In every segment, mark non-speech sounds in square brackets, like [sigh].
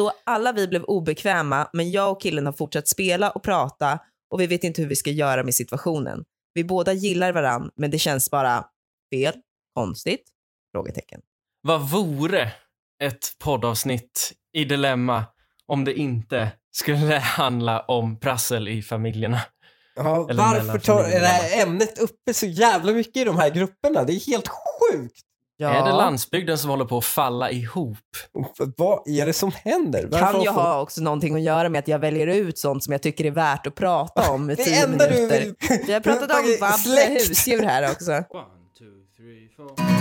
Så alla vi blev obekväma, men jag och killen har fortsatt spela och prata och vi vet inte hur vi ska göra med situationen. Vi båda gillar varann, men det känns bara fel, konstigt, frågetecken. Vad vore ett poddavsnitt i Dilemma om det inte skulle handla om prassel i familjerna? Ja, varför tar är det här ämnet uppe så jävla mycket i de här grupperna? Det är helt sjukt. Är det landsbygden som håller på att falla ihop? Vad är det som händer? Varför kan ju ha också någonting att göra med att jag väljer ut sånt som jag tycker är värt att prata om i Det tio du minuter. vill... Vi har pratat om Släkt. vabbla husdjur här också. One, two, three,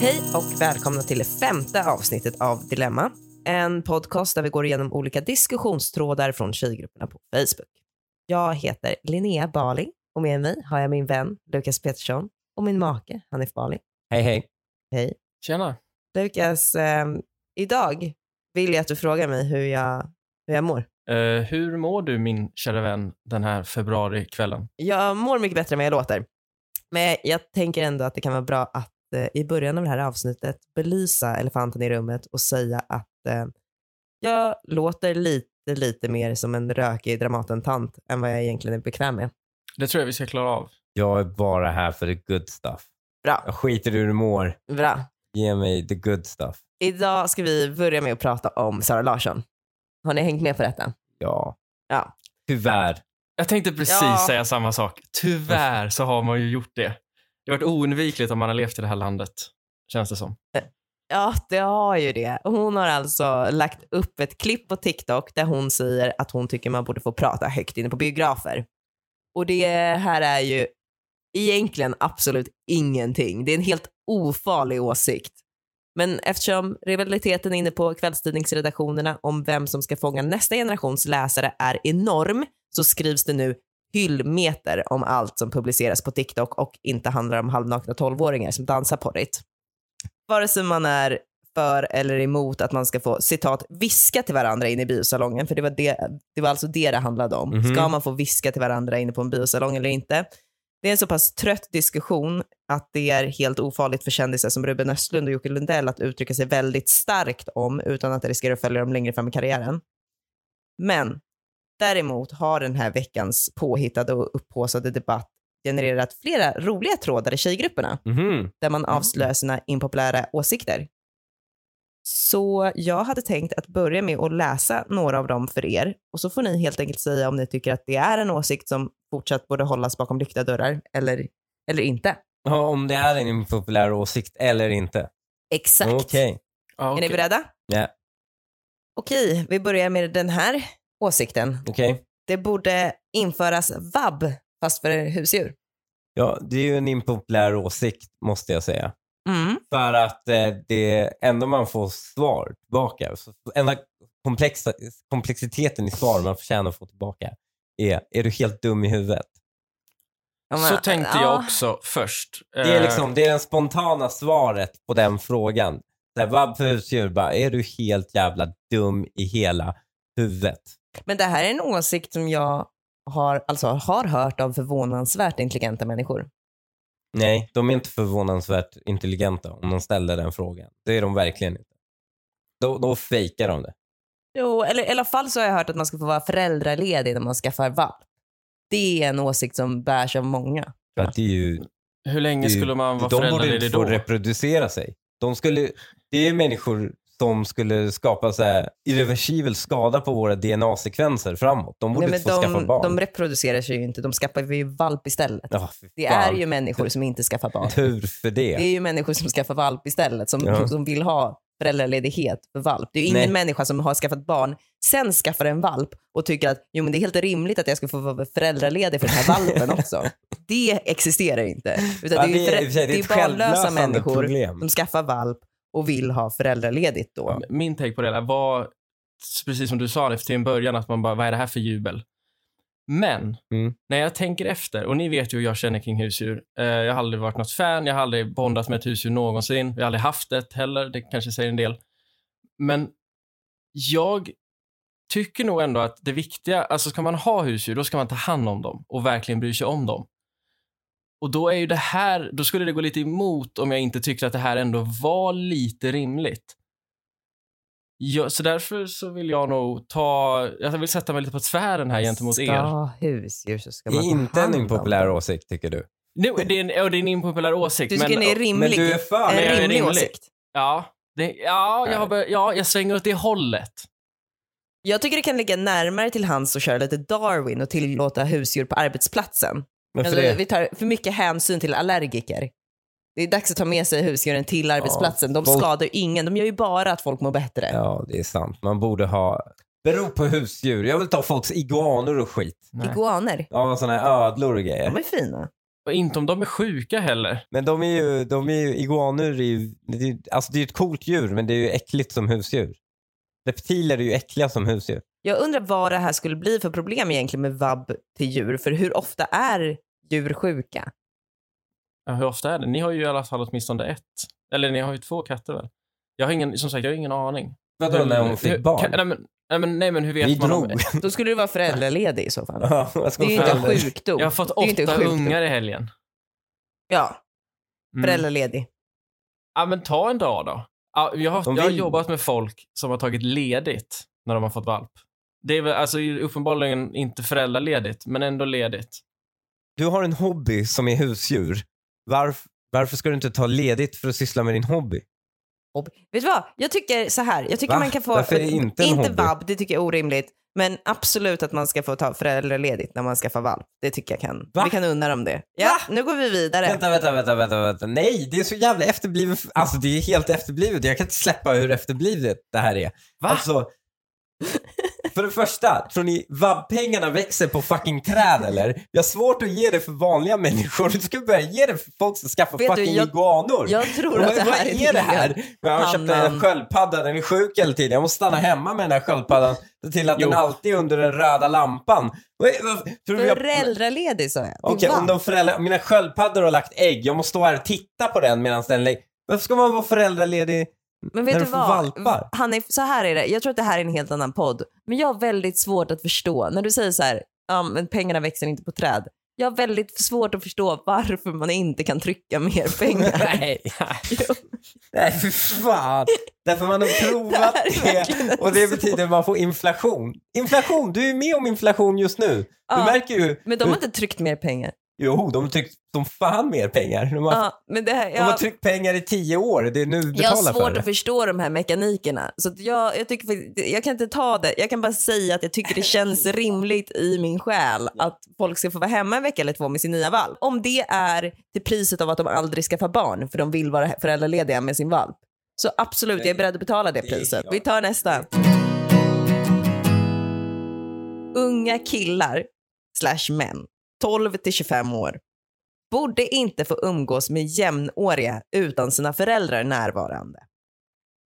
Hej och välkomna till det femte avsnittet av Dilemma. En podcast där vi går igenom olika diskussionstrådar från tjejgrupperna på Facebook. Jag heter Linnea Bali och med mig har jag min vän Lukas Petersson och min make Hanif Bali. Hej, hej. Hej. Tjena. Lukas, eh, idag vill jag att du frågar mig hur jag, hur jag mår. Eh, hur mår du min kära vän den här februarikvällen? Jag mår mycket bättre än vad jag låter. Men jag tänker ändå att det kan vara bra att eh, i början av det här avsnittet belysa elefanten i rummet och säga att eh, jag låter lite, lite mer som en rökig Dramaten-tant än vad jag egentligen är bekväm med. Det tror jag vi ska klara av. Jag är bara här för the good stuff. Bra, Jag skiter i hur du mår. bra. Ge mig the good stuff. Idag ska vi börja med att prata om Sara Larsson. Har ni hängt med på detta? Ja. Ja. Tyvärr. Jag tänkte precis Ja. säga samma sak. Tyvärr så har man ju gjort det. Det har varit oundvikligt om man har levt i det här landet, känns det som. Eh, ja, det har ju det. Hon har alltså lagt upp ett klipp på TikTok där hon säger att hon tycker man borde få prata högt inne på biografer. Och det här är ju egentligen absolut ingenting. Det är en helt ofarlig åsikt. Men eftersom rivaliteten inne på kvällstidningsredaktionerna om vem som ska fånga nästa generations läsare är enorm så skrivs det nu hyllmeter om allt som publiceras på TikTok och inte handlar om halvnakna tolvåringar som dansar porrigt. Vare sig man är för eller emot att man ska få citat viska till varandra inne i biosalongen, för det var, det, det var alltså det det handlade om. Mhm. Ska man få viska till varandra inne på en biosalong eller inte? Det är en så pass trött diskussion att det är helt ofarligt för kändisar som Ruben Östlund och Jocke Lundell att uttrycka sig väldigt starkt om utan att det riskerar att följa dem längre fram i karriären. Men däremot har den här veckans påhittade och upphaussade debatt genererat flera roliga trådar i tjejgrupperna Mhm. där man avslöjar sina impopulära åsikter. Så jag hade tänkt att börja med att läsa några av dem för er och så får ni helt enkelt säga om ni tycker att det är en åsikt som fortsatt borde hållas bakom lyckta dörrar eller, eller inte. Ja, om det är en impopulär åsikt eller inte. Exakt. Okej. Ja, Är ni beredda? Ja. Okej, vi börjar med den här åsikten. Okej. Det borde införas vab fast för husdjur. Ja, det är ju en impopulär åsikt måste jag säga. Mm. För att eh, det enda man får svar tillbaka, så enda komplexa, komplexiteten i svar man förtjänar att få tillbaka är, är du helt dum i huvudet? Ja, men- Så tänkte ja. jag också först. Det är Eh, liksom, det är det spontana svaret på den frågan. Vad för husdjur? Bara, är du helt jävla dum i hela huvudet? Men det här är en åsikt som jag har, alltså, har hört av förvånansvärt intelligenta människor. Nej, de är inte förvånansvärt intelligenta om de ställer den frågan. Det är de verkligen inte. Då, då fejkar de det. Jo, eller i alla fall så har jag hört att man ska få vara föräldraledig när man skaffar valp. Det är en åsikt som bärs av många. För att det är ju, Hur länge det är ju, skulle man vara de borde inte föräldraledig få då? reproducera sig. De skulle, det är människor som skulle skapa så här irreversibel skada på våra DNA-sekvenser framåt. De borde Nej, inte men få de, skaffa barn. de reproducerar sig ju inte, de skaffar ju valp istället. Fy Det är ju människor som inte skaffar barn. Tur för det. Det är ju människor som skaffar valp istället, som, Ja. som vill ha föräldraledighet för valp. Det är ju ingen Nej. människa som har skaffat barn, sen skaffar en valp och tycker att jo, men det är helt rimligt att jag ska få vara föräldraledig för den här [laughs] valpen också. Det existerar inte. Utan Ja, det är det är- det är det är barnlösa människor problem. som skaffar valp och vill ha föräldraledigt då. Min take på det där var, precis som du sa efter en början, att man bara, vad är det här för jubel? Men, Mm. när jag tänker efter, och ni vet ju hur jag känner kring husdjur. Eh, jag har aldrig varit något fan, jag har aldrig bondat med ett husdjur någonsin. Jag har aldrig haft ett heller, det kanske säger en del. Men jag tycker nog ändå att det viktiga, alltså ska man ha husdjur, då ska man ta hand om dem och verkligen bry sig om dem. Och då är ju det här, då skulle det gå lite emot om jag inte tyckte att det här ändå var lite rimligt. Ja, så därför så vill jag nog ta, jag vill sätta mig lite på tvären här gentemot er. Ska husdjur så ska man ta inte en impopulär åsikt tycker du. Nu, det, är en, det är en impopulär åsikt. Du tycker men, det är rimlig, Men du är för- en rimlig rimlig. åsikt? Ja, det, ja, jag har, ja, jag svänger åt det hållet. Jag tycker det kan ligga närmare till hands att köra lite Darwin och tillåta husdjur på arbetsplatsen. Varför Alltså, det? vi tar för mycket hänsyn till allergiker. Det är dags att ta med sig husdjuren till arbetsplatsen. De folk- skadar ingen, de gör ju bara att folk mår bättre. Ja, det är sant. Man borde ha... Beror på husdjur. Jag vill ta folks iguanor och skit. Nej. Iguaner, Ja, såna här ödlor och grejer. de är fina. Och inte om de är sjuka heller. Men de är ju, de är ju iguanor är ju, det är, ju- alltså det är ju ett coolt djur men det är ju äckligt som husdjur. Reptiler är ju äckliga som husdjur. Jag undrar vad det här skulle bli för problem egentligen med vabb till djur, för hur ofta är djur sjuka? Ja, hur ofta är det? Ni har ju i alla fall åtminstone ett. Eller ni har ju två katter väl? Jag har ingen, som sagt, jag har ingen aning. Vadå när hon fick Hur- barn? Kan, nej, men, nej, men, nej men hur vet Vi man? drog. Om, Då skulle du vara föräldraledig i så fall. [laughs] Ja, jag ska Det är ju inte en sjukdom. jag har fått Det är ju inte en åtta ungar i helgen. Ja, Mm. föräldraledig. Ja, men ta en dag då. Ja, jag, har, jag har jobbat med folk som har tagit ledigt när de har fått valp. Det är väl alltså uppenbarligen inte föräldraledigt, men ändå ledigt. Du har en hobby som är husdjur. Varf, varför ska du inte ta ledigt för att syssla med din hobby? Och, vet du vad? Jag tycker så här. Jag tycker Va? man kan få... Varför är inte en hobby? vab, det tycker jag är orimligt. Men absolut att man ska få ta föräldraledigt när man skaffar valp. Det tycker jag kan. Va? Vi kan unna dem det. Ja, Va? nu går vi vidare. Vänta, vänta, vänta, vänta, vänta. Nej, det är så jävla efterblivet. Alltså det är helt efterblivet. Jag kan inte släppa hur efterblivet det här är. Va? Alltså, [laughs] för det första, tror ni vabbpengarna växer på fucking träd eller? Jag har svårt att ge det för vanliga människor. Du ska börja ge det för folk som skaffar Vet du, fucking jag- iguanor. Jag tror Vad, att det vad här är det här? Jag har köpt en sköldpadda, den är sjuk hela tiden. Jag måste stanna hemma med den här sköldpaddan. Se till att Jo. den alltid är under den röda lampan. Vad vad- du. Föräldraledig sa jag. Okej, om valp. de föräldrar, mina sköldpaddor har lagt ägg, jag måste stå här och titta på den medan den lägger... Varför ska man vara föräldraledig Men vet du vad? valpar? Han är, så här är det. Jag tror att det här är en helt annan podd. Men jag har väldigt svårt att förstå. När du säger så här, ja, men pengarna växer inte på träd. Jag har väldigt svårt att förstå varför man inte kan trycka mer pengar. [laughs] Nej, Jo. nej för fan. Därför man har [laughs] Det provat det, verkligen och det betyder att man får inflation. Inflation, du är med om inflation just nu. Du Ja, märker ju... Men de har inte tryckt mer pengar. Jo, de har tryckt som fan mer pengar. De har, Ja, men det här, de har jag, tryckt pengar i tio år, det är nu du jag har betalar för svårt det. att förstå de här mekanikerna. Så jag, jag, tycker, jag kan inte ta det. Jag kan bara säga att jag tycker det känns [laughs] rimligt i min själ att folk ska få vara hemma en vecka eller två med sin nya valp. Om det är till priset av att de aldrig skaffar barn för de vill vara föräldralediga med sin valp. Så absolut, jag är beredd att betala det Det priset. Vi tar nästa. Unga killar slash män, 12 till 25 år, borde inte få umgås med jämnåriga utan sina föräldrar närvarande.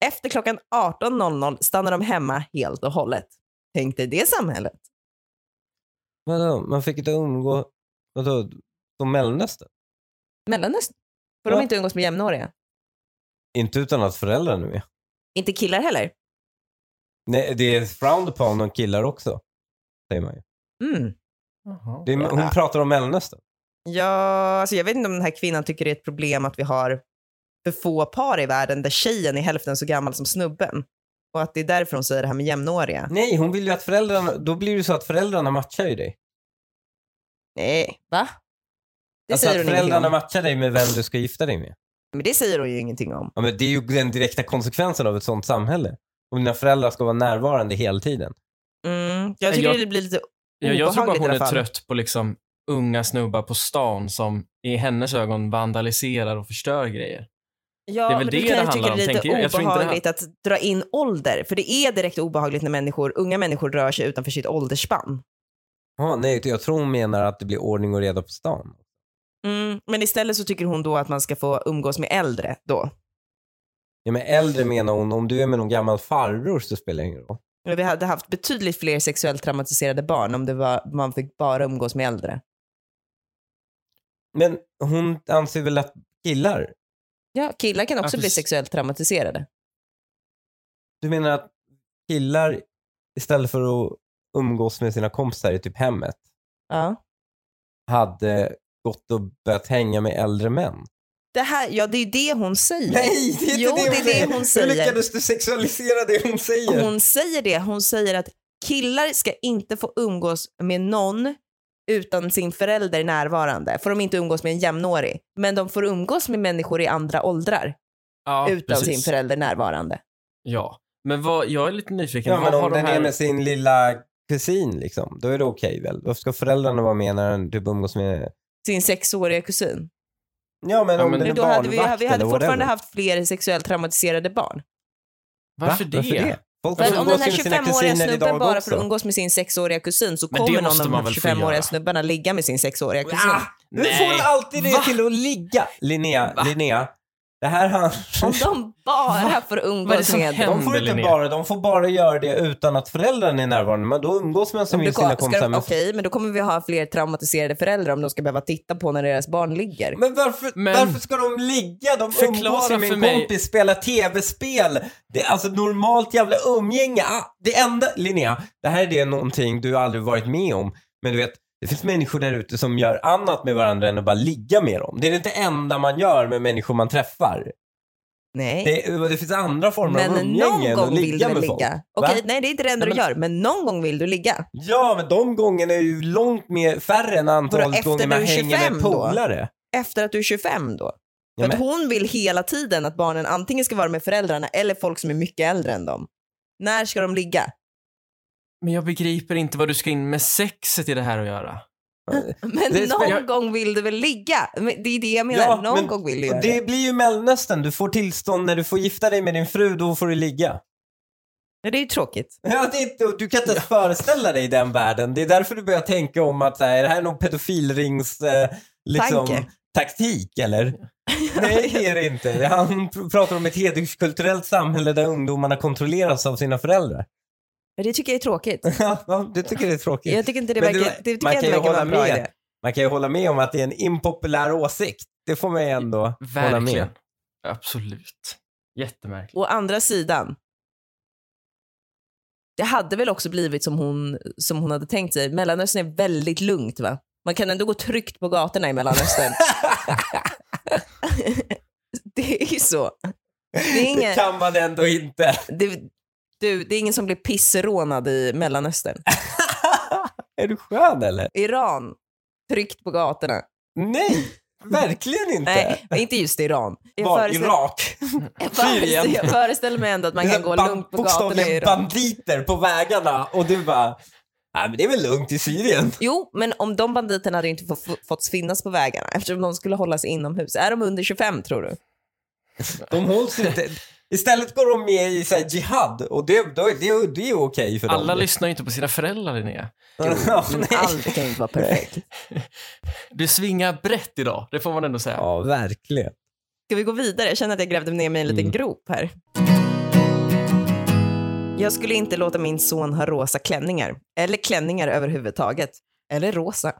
Efter klockan 18.00 stannar de hemma helt och hållet. Tänk dig det samhället. Vadå, man fick inte umgå... Vadå, som Mellanöstern? Mellanöstern. Får Ja. de inte umgås med jämnåriga? Inte utan att föräldrarna är med. Inte killar heller. Nej, det är frowned upon om killar också. Säger man ju. Mm. Det är, hon Ja. pratar om Mellanöstern. Ja, alltså jag vet inte om den här kvinnan tycker det är ett problem att vi har för få par i världen där tjejen är hälften så gammal som snubben. Och att det är därför hon säger det här med jämnåriga. Nej, hon vill ju att föräldrarna... Då blir det så att föräldrarna matchar ju dig. Nej, va? Det alltså säger att hon föräldrarna om. matchar dig med vem du ska gifta dig med. Men det säger hon ju ingenting om. Ja, men det är ju den direkta konsekvensen av ett sånt samhälle. Om dina föräldrar ska vara närvarande hela tiden. Mm, jag tycker Jag- det blir lite Ja, jag tror bara hon är trött på liksom unga snubbar på stan som i hennes ögon vandaliserar och förstör grejer. Ja, Det är väl men det det tycka handlar om, det är lite jag. Jag tror inte det obehagligt att dra in ålder. För det är direkt obehagligt när människor, unga människor rör sig utanför sitt åldersspann. Ja, nej, jag tror hon menar att det blir ordning och reda på stan. Mm, men istället så tycker hon då att man ska få umgås med äldre då. Ja, men äldre menar hon, om du är med någon gammal farbror så spelar det ingen roll. Vi hade haft betydligt fler sexuellt traumatiserade barn om det var, man fick bara umgås med äldre. Men hon anser väl att killar, Ja, killar kan också Alltså, bli sexuellt traumatiserade. du menar att killar istället för att umgås med sina kompisar i typ hemmet, Ja. hade gått och börjat hänga med äldre män. Det här, ja, det är ju det hon säger. Nej, det är inte Jo, det, hon det är det säger. hon säger. Hur lyckades du sexualisera det hon säger? Hon säger det. Hon säger att killar ska inte få umgås med någon utan sin förälder närvarande. Får de inte umgås med en jämnårig. Men de får umgås med människor i andra åldrar Ja, utan precis. sin förälder närvarande. Ja. Men vad, jag är lite nyfiken. Ja, men om de den här... är med sin lilla kusin, liksom, då är det okej väl? Då ska föräldrarna vara med när typ umgås med... Sin sexåriga kusin. Ja, men Ja, om men den är Men då hade vi, vi hade fortfarande haft fler sexuellt traumatiserade barn. Varför, Va? det? Varför det? Folk Men om den här med sina 25-åriga kusiner snubben bara också. får umgås med sin sexåriga kusin så Men kommer någon av de få 25-åriga göra? snubbarna ligga med sin sexåriga kusin. Ah, nu får du alltid det Va? till att ligga. Linnea, Va? Linnea. Det här han... Om de bara får Vad är det umgås som med... händer? De får inte Linnea. bara, de får bara göra det utan att föräldrarna är närvarande. Men då umgås man som Om med du sina kompisar. Okej, men då kommer vi ha fler traumatiserade föräldrar om de ska behöva titta på när deras barn ligger. men, varför, Men- varför ska de ligga? De Förklara umgås med för en mig. kompis, spelar tv-spel. Det är alltså normalt jävla umgänge. Ah, det enda, Linnea, det här är det någonting du aldrig varit med om. Men du vet, det finns människor där ute som gör annat med varandra än att bara ligga med dem. Det är det enda man gör med människor man träffar. Nej. Det, det finns andra former av Men umgänge någon än att gång vill du ligga med folk. ligga? Va? Okej, nej det är inte det enda du gör, men någon gång vill du ligga. Ja, men de gångerna är ju långt mer färre än antalet gånger man hänger 25 med då? polare. Efter att du är 25 då. Ja, För men, hon vill hela tiden att barnen antingen ska vara med föräldrarna eller folk som är mycket äldre än dem. När ska de ligga? Men jag begriper inte vad du ska in med sexet i det här att göra. [laughs] Men Det någon jag- gång vill du väl ligga? Det är det jag menar, Ja, någon men- gång vill du göra det det. blir ju Mellanöstern. Du får tillstånd när du får gifta dig med din fru, då får du ligga. Nej, det är ju tråkigt. [laughs] Ja, det är inte, du kan inte ens föreställa dig den världen. Det är därför du börjar tänka om att här, är det här någon pedofilrings eh, liksom, Tanke. taktik eller? [laughs] Nej, det är det inte. Han pr- pratar om ett hederskulturellt samhälle där ungdomarna kontrolleras av sina föräldrar. Men det tycker jag är tråkigt. [laughs] ja, du tycker det är tråkigt. Jag tycker inte det verkar, du- det tycker man jag kan inte ju verkar vara en hålla bra med. idé. Man kan ju hålla med om att det är en impopulär åsikt. Det får man ju ändå hålla Verkligen. med. Absolut. Jättemärkligt. Å andra sidan, det hade väl också blivit som hon, som hon hade tänkt sig. Mellanöstern är väldigt lugnt va? Man kan ändå gå tryggt på gatorna i Mellanöstern. [laughs] [laughs] det är ju så. Det är, Det kan man ändå inte. det, du, det är ingen som blir pissrånad i Mellanöstern. [laughs] är du skön eller? Iran, tryggt på gatorna. Nej, verkligen [laughs] inte. Nej, inte just Iran. Jag Var? föreställer, Irak? [laughs] jag föreställer, jag föreställer mig ändå att man kan gå lugnt på gatorna i Iran. banditer på vägarna och du bara, nej men det är väl lugnt i Syrien. Jo, men om de banditerna hade inte få, få, fått finnas på vägarna eftersom de skulle hållas inomhus. Är de under 25 tror du? De hålls inte. Istället går de med i så här, jihad och det, då, det, det är okej för dem. Alla lyssnar ju inte på sina föräldrar, Linnea. [laughs] ja, Men nej. allt kan ju inte vara perfekt. [laughs] Du svingar brett idag, det får man ändå säga. ja, verkligen. Ska vi gå vidare? Jag känner att jag grävde ner mig i en liten Mm. grop här. Jag skulle inte låta min son ha rosa klänningar. Eller klänningar överhuvudtaget. Eller rosa.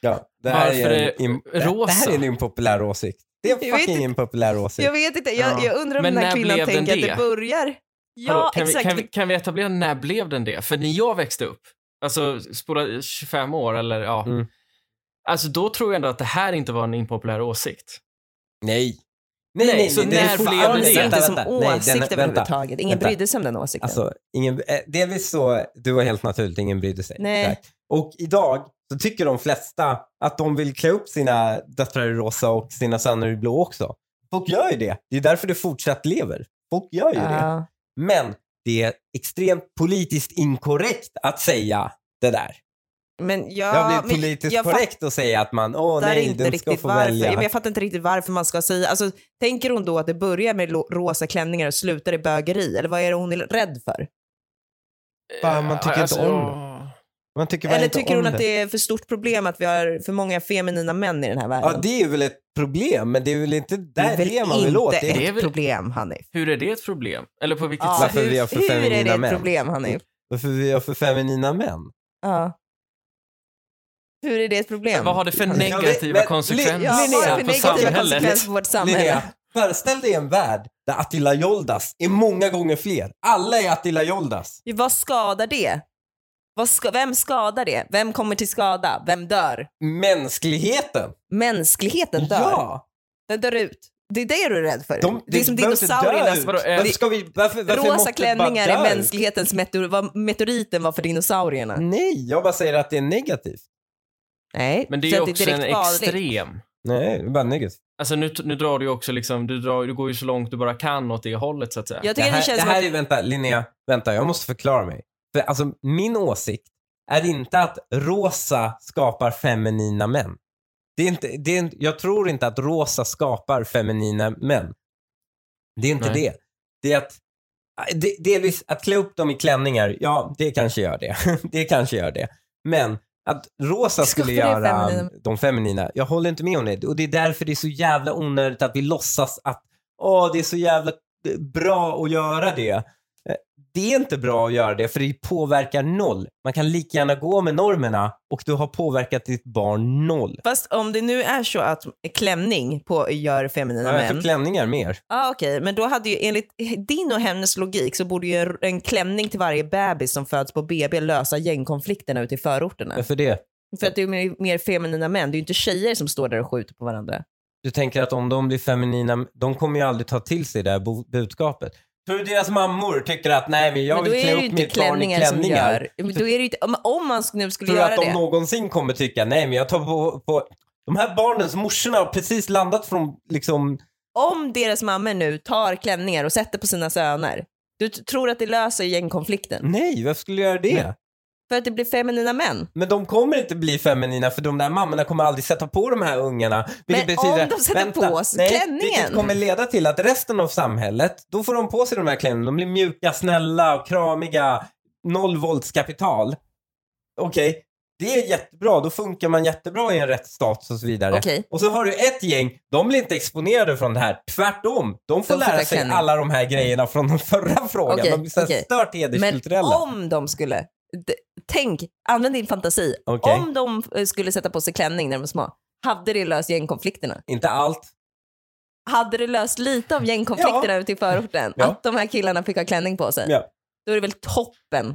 Ja, det här Varför är, en, rosa? det här är en impopulär åsikt. Det är vet fucking impopulär åsikt. Jag vet inte, jag, Ja. jag undrar om Men den här kvinnan tänker att det? det börjar. Ja, Hallå, kan, exakt. Vi, kan, vi, kan vi etablera när blev den det? För när jag växte upp, alltså spola 25 år eller ja. Mm. Alltså då tror jag ändå att det här inte var en impopulär åsikt. Nej. Nej, Nej, nej, så nej, när det är blev fortfarande- det? inte Vänta, som vänta. Nej, åsikt den- vänta. överhuvudtaget. Ingen Vänta. brydde sig om den åsikten. Alltså, ingen, eh, delvis så, du var helt naturligt, ingen brydde sig. Nej. Och idag så tycker de flesta att de vill klä upp sina döttrar i rosa och sina söner i blå också. Folk gör ju det. Det är därför det fortsatt lever. Folk gör ju det. Ja. Men det är extremt politiskt inkorrekt att säga det där. Men jag, det har blivit men politiskt jag korrekt att säga att man, åh nej, inte den ska riktigt få varför. välja. Men Jag fattar inte riktigt varför man ska säga, alltså tänker hon då att det börjar med rosa klänningar och slutar i bögeri? Eller vad är det hon är rädd för? Fan, man tycker Alltså, inte om Man tycker Eller inte tycker hon att det är för stort problem att vi har för många feminina män i den här världen? Ja, det är väl ett problem, men det är väl inte det där är väl det man inte vill åt. Det ett är Det är väl- problem, Hanif? Hur är det ett problem? Eller på vilket Ja, sätt? Varför hur, vi har för hur är det feminina ett män? problem, Hanif? varför vi har för feminina män. Ja. Hur är det ett problem? Vad har det för negativa men- konsekvenser Linnea, Ja, det för samhället? konsekvenser på vårt samhälle? Linnea, föreställ dig en värld där Attila Joldas är många gånger fler. Alla är Attila Joldas. Vad skadar det? Vad ska, vem skadar det? Vem kommer till skada? Vem dör? Mänskligheten. Mänskligheten dör. Ja. Den dör ut. Det är det du är rädd för. De, det är som dinosauriernas... Varför ska vi, varför, varför Rosa måste det klänningar är mänsklighetens meteor, vad meteoriten var för dinosaurierna. Nej, jag bara säger att det är negativt. Nej, Men det är ju också direkt en extrem. Nej, det är bara negativt. Alltså nu, nu drar du ju också liksom, du, drar, du går ju så långt du bara kan åt det hållet så att säga. Jag Det tycker det, här, känns det här att... är, vänta Linnea, vänta, jag måste förklara mig. För alltså min åsikt är inte att rosa skapar feminina män. Det är inte, det är, jag tror inte att rosa skapar feminina män. Det är inte Nej. det. Det är att, det, delvis att klä upp dem i klänningar, ja det kanske gör det. [laughs] det kanske gör det. Men att rosa skulle göra feminina? de feminina, jag håller inte med om det. Och det är därför det är så jävla onödigt att vi låtsas att åh, det är så jävla eh, bra att göra det. Det är inte bra att göra det för det påverkar noll. Man kan lika gärna gå med normerna och du har påverkat ditt barn noll. Fast om det nu är så att klänning på gör feminina Jag tror män. klänningar mer. Ja okej, men då hade ju enligt din och hennes logik så borde ju en, en klänning till varje bebis som föds på BB lösa gängkonflikterna ute i förorterna. Varför det? För att det är mer, mer feminina män, det är ju inte tjejer som står där och skjuter på varandra. Du tänker att om de blir feminina, de kommer ju aldrig ta till sig det här budskapet. Tror du deras mammor tycker att nej men jag men vill klä det upp mitt barn i klänningar som klänningar? gör. Men Då är det ju inte, om, man nu skulle Tror du göra att de det. någonsin kommer tycka nej men jag tar på, på de här barnens morsorna har precis landat från liksom Om deras mammor nu tar klänningar och sätter på sina söner, du tror att det löser gängkonflikten? nej varför skulle jag göra det? För att det blir feminina män. Men de kommer inte bli feminina för de där mammorna kommer aldrig sätta på de här ungarna. Vilket Men betyder, om de sätter på sig nej, klänningen. Vilket kommer leda till att resten av samhället, då får de på sig de här klänningarna. De blir mjuka, snälla och kramiga. Noll våldskapital. Okej, det är jättebra. Då funkar man jättebra i en rättsstat och så vidare. Okej. Och så har du ett gäng, de blir inte exponerade från det här. Tvärtom. De får De lära sig klänning. alla de här grejerna från den förra frågan. Okej, de blir så okej. stört Men hederskulturella. om de skulle, tänk, använd din fantasi. Okej. Om de eh, skulle sätta på sig klänning när de var små, hade det löst gängkonflikterna? Inte allt. Hade det löst lite av gängkonflikterna ute i förorten? Ja. Att de här killarna fick ha klänning på sig? Ja. Då är det väl toppen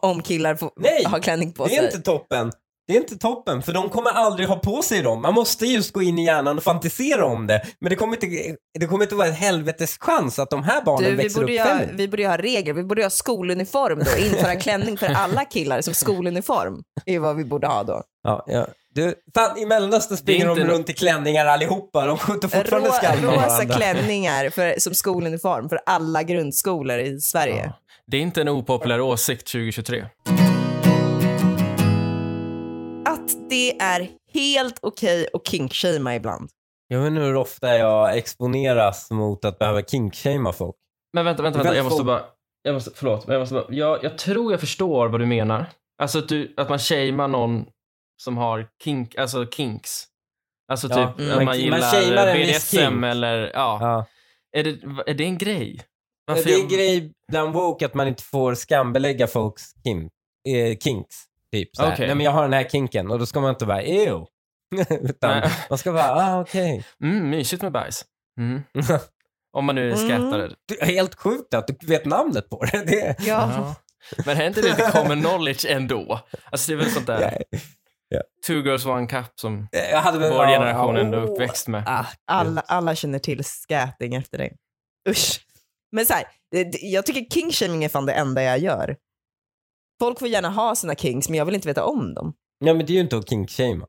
om killar får Nej, ha klänning på Det sig? är inte toppen. Det är inte toppen, för de kommer aldrig ha på sig dem. Man måste just gå in i hjärnan och fantisera om det. Men det kommer inte, det kommer inte vara en helvetes chans att de här barnen Du, vi, växer borde upp feminine. vi borde ju ha regler, vi borde ha skoluniform då, införa klänning för alla killar som skoluniform. är vad vi borde ha då. Ja, ja. Du, fan, I Mellanöstern springer de runt i klänningar allihopa. De skjuter fortfarande Rå, skall med rosa varandra. klänningar för, som skoluniform för alla grundskolor i Sverige. Ja. Det är inte en opopulär åsikt 2023. Att det är helt okej att kinkshamea ibland. Jag vet inte hur ofta jag exponeras mot att behöva kinkshamea folk. Men vänta, vänta, vänta. Jag måste bara... Jag måste, förlåt, men jag måste bara... Jag, jag tror jag förstår vad du menar. Alltså att, du, att man shamear någon som har kink, alltså kinks. Alltså typ Ja, mm. man, man gillar en viss BDSM eller... Ja. Ja. Är, det, är det en grej? Varför Det är jag- grej bland woke att man inte får skambelägga folks kim, eh, kinks. Typ såhär. Okej. Nej men jag har den här kinken och då ska man inte bara ew. [laughs] Utan Nej. man ska bara, ah okej. Mm, mysigt med bajs. Mm. [laughs] Om man nu är skattare. Det är helt sjukt att du vet namnet på det. [laughs] det Ja. Men är inte det lite common knowledge ändå? Alltså det är väl sånt där Ja. two girls one cup som jag hade väl, vår ja, generation ja, ändå är oh. uppväxt med. Ah, alla, alla känner till skäting efter dig. Usch. Men så här, det- det- jag tycker kingshaming är fan det enda jag gör. Folk får gärna ha sina kings, men jag vill inte veta om dem. Ja men det är ju inte att kinkshamea.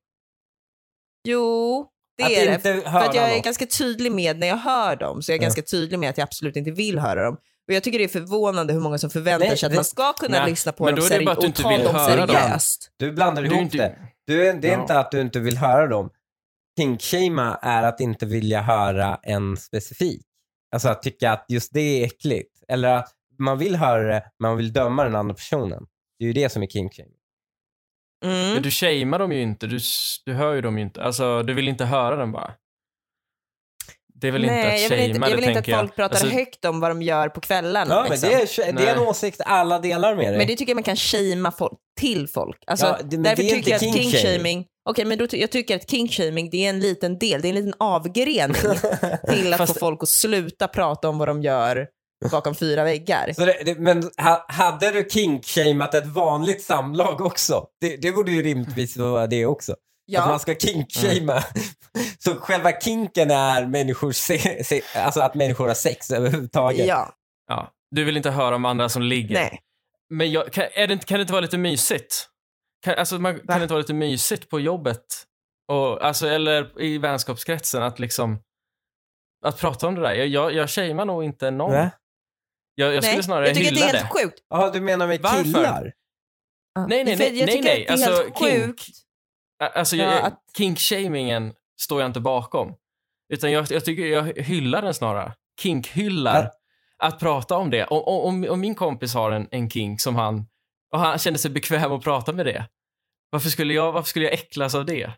Jo, det Att är det. För höra att jag är något. ganska tydlig med när jag hör dem, så jag är Ja. ganska tydlig med att jag absolut inte vill höra dem. Och jag tycker det är förvånande hur många som förväntar Nej, sig att det- man ska kunna Nej, lyssna på men dem seri- du och ta dem höra dem. seriöst. Du blandar Du ihop inte- det. Du är, det är Ja. inte att du inte vill höra dem. Kinkshamea är att inte vilja höra en specifik. Alltså att tycka att just det är äckligt. Eller att man vill höra det, men man vill döma den andra personen. Det är ju det som är kinkshaming. Mm. Men du shamear dem ju inte, du, du hör ju dem ju inte. Alltså, du vill inte höra dem bara. Det är väl inte Nej, att jag vill inte, shamea, jag vill inte att jag. folk pratar Alltså, högt om vad de gör på kvällarna. Ja, men liksom. det är, det är en Nej. åsikt alla delar med dig. Men det tycker jag man kan shamea folk, till folk. Alltså, Ja, det- men därför det är tycker jag inte att kinkshaming. kinkshaming Okej, men då, ty- jag tycker att kinkshaming det är en liten del, det är en liten avgrening [laughs] till att Fast- få folk att sluta prata om vad de gör bakom fyra väggar. Så det, det, men ha, hade du kinkshameat ett vanligt samlag också? Det, det borde ju rimligtvis vara det också. Att man Ja, ska kinkshamea. Så själva kinken är människor se, se, alltså att människor har sex överhuvudtaget. ja, Ja. Du vill inte höra om andra som ligger. nej. Men jag, kan, är det, inte- kan det inte vara lite mysigt? Kan, alltså, man, kan det inte vara lite mysigt på jobbet? Och, alltså, eller i vänskapskretsen att liksom att prata om det där. Jag, jag, jag shamear nog inte någon. Va? Jag, jag skulle nej. snarare jag tycker hylla det är det. helt sjukt. Ja, du menar med Varför? killar? Nej, nej, För nej, jag nej, tycker nej. att det är Alltså, helt kink- sjukt. Alltså, Ja, att- kinkshamingen står jag inte bakom. Utan jag, jag tycker jag hyllar den snarare. Kinkhyllar. Ja. Att prata om det. Om, om, om min kompis har en, en kink som han, och han kände sig bekväm att prata med det. Varför skulle jag, varför skulle jag äcklas av det?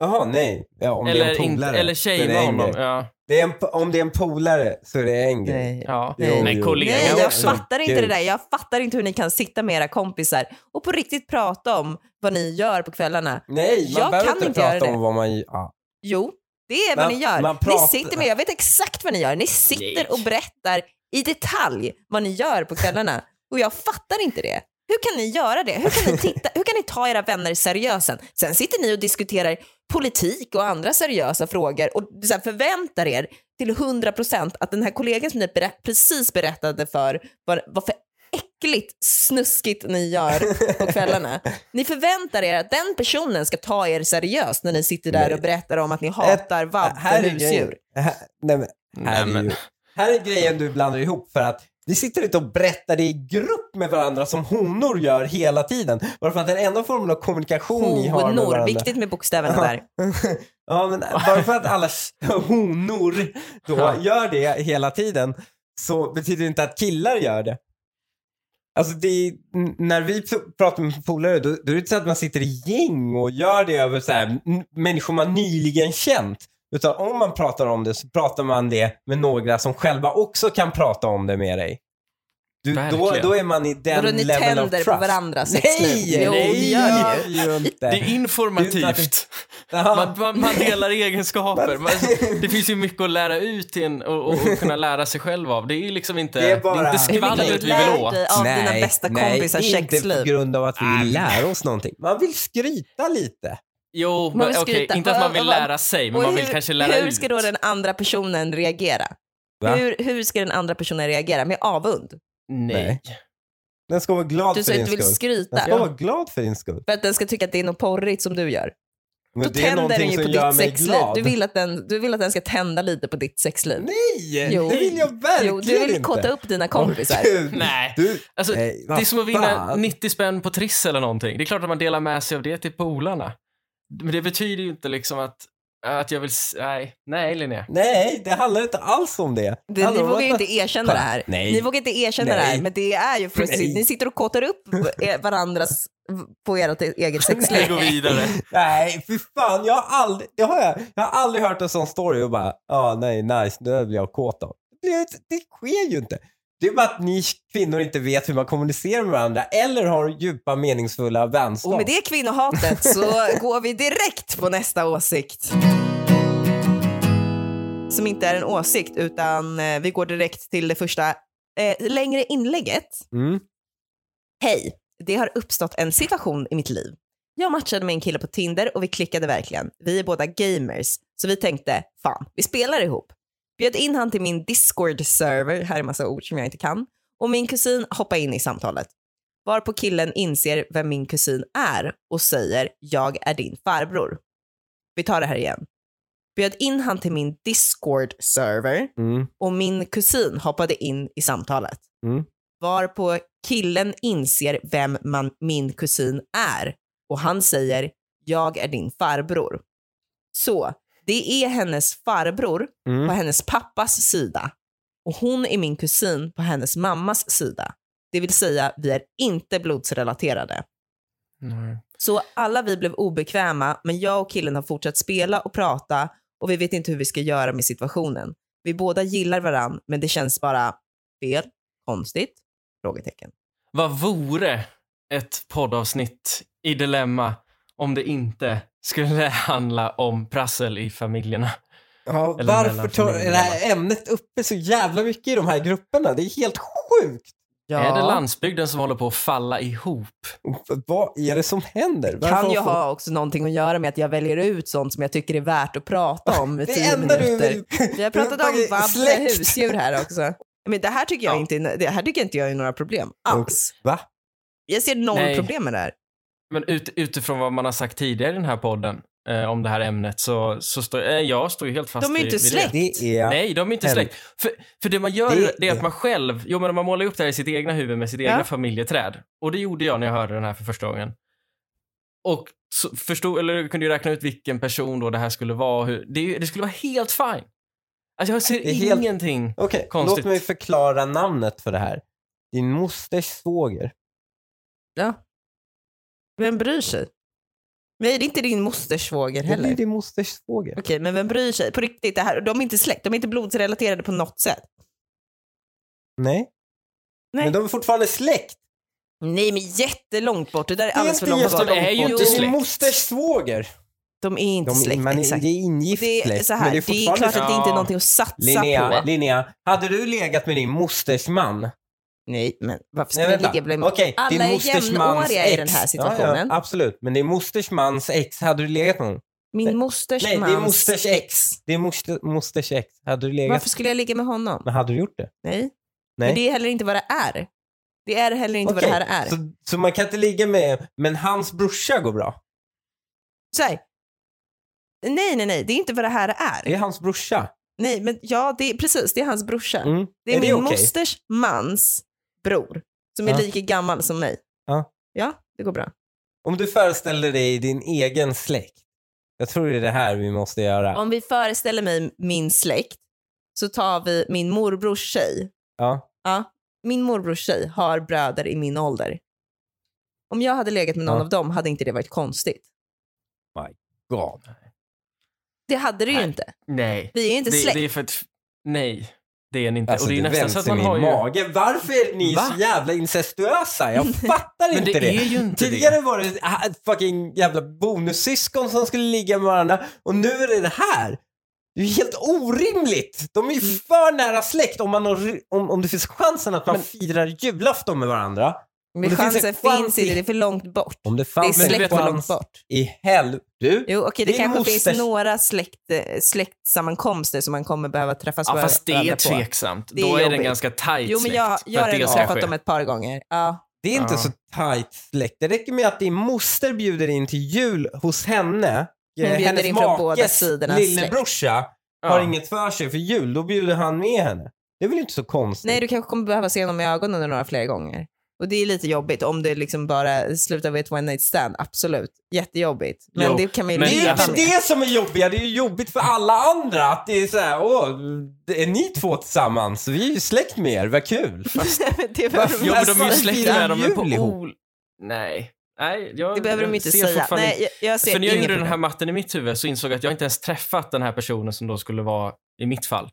Jaha, nej. Ja, om det är eller, en polare. eller shamea en honom. Ja, Det är en, om det är en polare så är det en grej. Nej. ja. Jo, Men kollega Nej, jag också. fattar inte Gud. det där. Jag fattar inte hur ni kan sitta med era kompisar och på riktigt prata om vad ni gör på kvällarna. Nej, man Jag behöver kan inte inte prata göra det. om vad man ja. Jo, det är vad Man- ni gör. man Ni pratar- sitter med, jag vet exakt vad ni gör. Ni sitter Nej. och berättar i detalj vad ni gör på kvällarna och jag fattar inte det. Hur kan ni göra det? Hur kan ni, titta, hur kan ni ta era vänner seriöst sen? Sen sitter ni och diskuterar politik och andra seriösa frågor och så här förväntar er till 100% att den här kollegan som ni precis berättade för vad, vad för äckligt snuskigt ni gör på kvällarna. [laughs] Ni förväntar er att den personen ska ta er seriöst när ni sitter där och berättar om att ni hatar vabb är husdjur. grejen. Här, nej, men, här, Nej, är men- ju, här är grejen du blandar ihop för att vi sitter inte och berättar det i grupp med varandra som honor gör hela tiden. Bara för att den enda formen av kommunikation ni har med Honor, varandra. viktigt med bokstäverna där. [laughs] ja, men bara för att alla honor då gör det hela tiden så betyder det inte att killar gör det. Alltså det när vi pratar med polare då, då är det inte så att man sitter i gäng och gör det över så här, människor man nyligen känt. Utan om man pratar om det så pratar man det med några som själva också kan prata om det med dig. Du, då, då är man i den Då ni level of tänder trust. på varandras sexliv. Nej, Jo, nej, det gör ni ju. inte. Det är informativt. Man, man, man delar egenskaper. [laughs] Man, det finns ju mycket att lära ut en och, och, och kunna lära sig själv av. Det är liksom inte, Det det är är bara- inte Hur mycket skvallret vi vill åt. av dina bästa kompisars nej, inte sexliv? på grund av att vi vill lära oss någonting. Man vill skryta lite. Jo, Man men okej, skryta. inte att man vill lära sig, men Och man vill hur, kanske lära hur ut. ska då den andra personen reagera? Va? Hur, hur ska den andra personen reagera? Med avund? Nej. Nej. Den ska vara glad Du för din att du vill skull. Den skryta ska vara glad för din skull. för att den ska tycka att det är något porrigt som du gör. Men Då det är tänder den ju på ditt sexliv. glad. Du vill, att den, du vill att den ska tända lite på ditt sexliv. Nej, Jo. det vill jag verkligen Jo, du vill inte. kåta upp dina kompisar. Gud. Nej. Du, Alltså, nej, det är som att vinna fan. 90 spänn på Triss eller någonting. Det är klart att man delar med sig av det till polarna. Men det betyder ju inte liksom att, att jag vill... Nej, nej Linnea. Nej, det handlar inte alls om det. Det, Det ni vågar ju inte erkänna Kolla. det här. Nej. Ni vågar inte erkänna det Nej. här, men det är ju Nej. ni sitter och kåtar upp er- varandras på ert eget sexliv. Vi går vidare. Nej, fy fan. Jag har aldrig, det har jag, jag har aldrig hört en sån story och bara, ja ah, nej, nice, det blir jag kåt av. Det, det sker ju inte. Det är bara att ni kvinnor inte vet hur man kommunicerar med varandra eller har djupa meningsfulla vänskap. Och med det kvinnohatet så [laughs] går vi direkt på nästa åsikt. Som inte är en åsikt utan eh, vi går direkt till det första eh, längre inlägget. Mm. Hej, det har uppstått en situation i mitt liv. Jag matchade med en kille på Tinder och vi klickade verkligen. Vi är båda gamers, så vi tänkte, fan, vi spelar ihop. Bjöd in han till min Discord-server, här är massa ord som jag inte kan, och min kusin hoppade in i samtalet. Varpå killen inser vem min kusin är och säger, jag är din farbror. Vi tar det här igen. Bjöd in han till min Discord-server Mm. och min kusin hoppade in i samtalet. Mm. Varpå killen inser vem man, min kusin är och han säger jag är din farbror. Så det är hennes farbror på Mm. hennes pappas sida och hon är min kusin på hennes mammas sida. Det vill säga vi är inte blodsrelaterade. Nej. Så alla vi blev obekväma, men jag och killen har fortsatt spela och prata och vi vet inte hur vi ska göra med situationen. Vi båda gillar varann, men det känns bara fel, konstigt, frågetecken. Vad vore ett poddavsnitt i Dilemma om det inte skulle [laughs] handla om prassel i familjerna. Ja, Eller varför tar det här ämnet uppe så jävla mycket i de här grupperna? Det är helt sjukt. Ja. Är det landsbygden som håller på att falla ihop? Vad är det som händer? Varför kan ju ha också någonting att göra med att jag väljer ut sånt som jag tycker är värt att prata om i tio minuter. vill... [laughs] Vi har pratat om vabbliga husdjur här också. Men det här tycker jag Ja. inte, det här tycker inte jag är några problem alls. Va? Jag ser noll Nej. problem med det här. Men ut, utifrån vad man har sagt tidigare i den här podden eh, om det här ämnet så, så står eh, jag står ju helt fast De är ju vid, inte vid släkt. det. Det är... Nej, de är inte släkt. För, för det man gör Det det, är att man själv, jo men man målar upp det här i sitt egna huvud med sitt Ja. egna familjeträd. Och det gjorde jag när jag hörde den här för första gången. Och så förstod, eller kunde ju räkna ut vilken person då det här skulle vara. Hur, det, det skulle vara helt fine. Alltså jag ser Det helt- ingenting. Okej, Konstigt. låt mig förklara namnet för det här. Din mosters svåger. Ja. Vem bryr sig? Nej, det är inte din mosters svåger Det heller. blir din mosters svåger. Okej, men vem bryr sig? På riktigt, det här, de är inte släkt, de är inte blodsrelaterade på något sätt. Nej. Nej. Men de är fortfarande släkt. Nej, men jättelångt bort. Det där är Det är alldeles för långt bort. de är ju inte Det är släkt. mosters svåger. De är inte De, släkt, man, är- exakt. det är ingift Det är, släkt. så men här, det är det är klart att det inte är någonting att satsa Linnea, på. Linnea, hade du legat med din mosters man? Nej, men varför ska Nej, vänta. ligga bland... Okej, Alla din är mosters mans jämnåriga i den här Ja, situationen. ja, absolut, men din mosters mans ex, hade du legat med honom? Min mosters Nej, mans din mosters ex. Din moster, mosters ex. Hade du legat? Varför skulle jag ligga med honom? Men hade du gjort det? Nej. Nej. Men det är heller inte vad det är. Det är heller inte Okej, vad det här är. Så, så man kan inte ligga med, men hans brorsa går bra? Så här. Nej, nej, nej. Det är inte vad det här Det är är. hans brorsa? Nej, men ja, det är, precis. Det är hans brorsa. Mm. Det är, min okej? mosters mans bror. Som är Ja. lika gammal som mig. Ja. Ja, det går bra. Om du föreställer dig din egen släkt. Jag tror det är det här vi måste göra. Om vi föreställer mig min släkt så tar vi min morbrors tjej. Ja. Ja, min morbrors tjej har bröder i min ålder. Om jag hade legat med någon Ja. av dem hade inte det varit konstigt. God. Det hade det ju inte. Nej. Vi är inte Det, släkt. det är för att, nej, det är ni inte. Alltså och det är nästan så att man har ju... mage. Varför är ni Va? så jävla incestuösa? Jag [laughs] fattar Men inte det det. är ju inte Tidigare det. var det fucking jävla bonussyskon som skulle ligga med varandra och nu är det det här. Det är ju helt orimligt. De är ju Mm. för nära släkt om, man har, om, om det finns chansen att man Men- firar julafton med varandra. Men det finns chansen en chans finns i- inte, det är för långt bort. Om det Det är fanns släkt för långt bort. i helvete. Du, Jo, okej, det kanske mosters- finns några släkt, eh, släktsammankomster som man kommer behöva träffas Ja, fast det är på. tveksamt. Det är Då är det en jobbigt. ganska tight Jo, men jag, släkt jag har redan träffat ske. dem ett par gånger. Ja. det är inte Ja. så tight släkt. Det räcker med att din moster bjuder in till jul hos henne. Hon Eh, bjuder Hennes in från båda makes sidornas lillebrorsa Ja. har inget för sig för jul. Då bjuder han med henne. Det är väl inte så konstigt? Nej, du kanske kommer behöva se honom i ögonen några fler gånger. Och det är lite jobbigt om det liksom bara slutar vid ett one night stand. Absolut. Jättejobbigt. Men Jo, det kan man ju men Det är ju inte det som är jobbiga, det är ju jobbigt för alla andra att det är så här, åh, det är ni två tillsammans, vi är ju släkt med er, vad kul. [laughs] det behöver Varför- de Jo, men de är ju släkt med dem på ol... Nej. Nej, jag, det behöver de inte ser säga. Nej, jag, jag ser För när jag gjorde den här matten i mitt huvud så insåg jag att jag inte ens träffat den här personen som då skulle vara i mitt fall.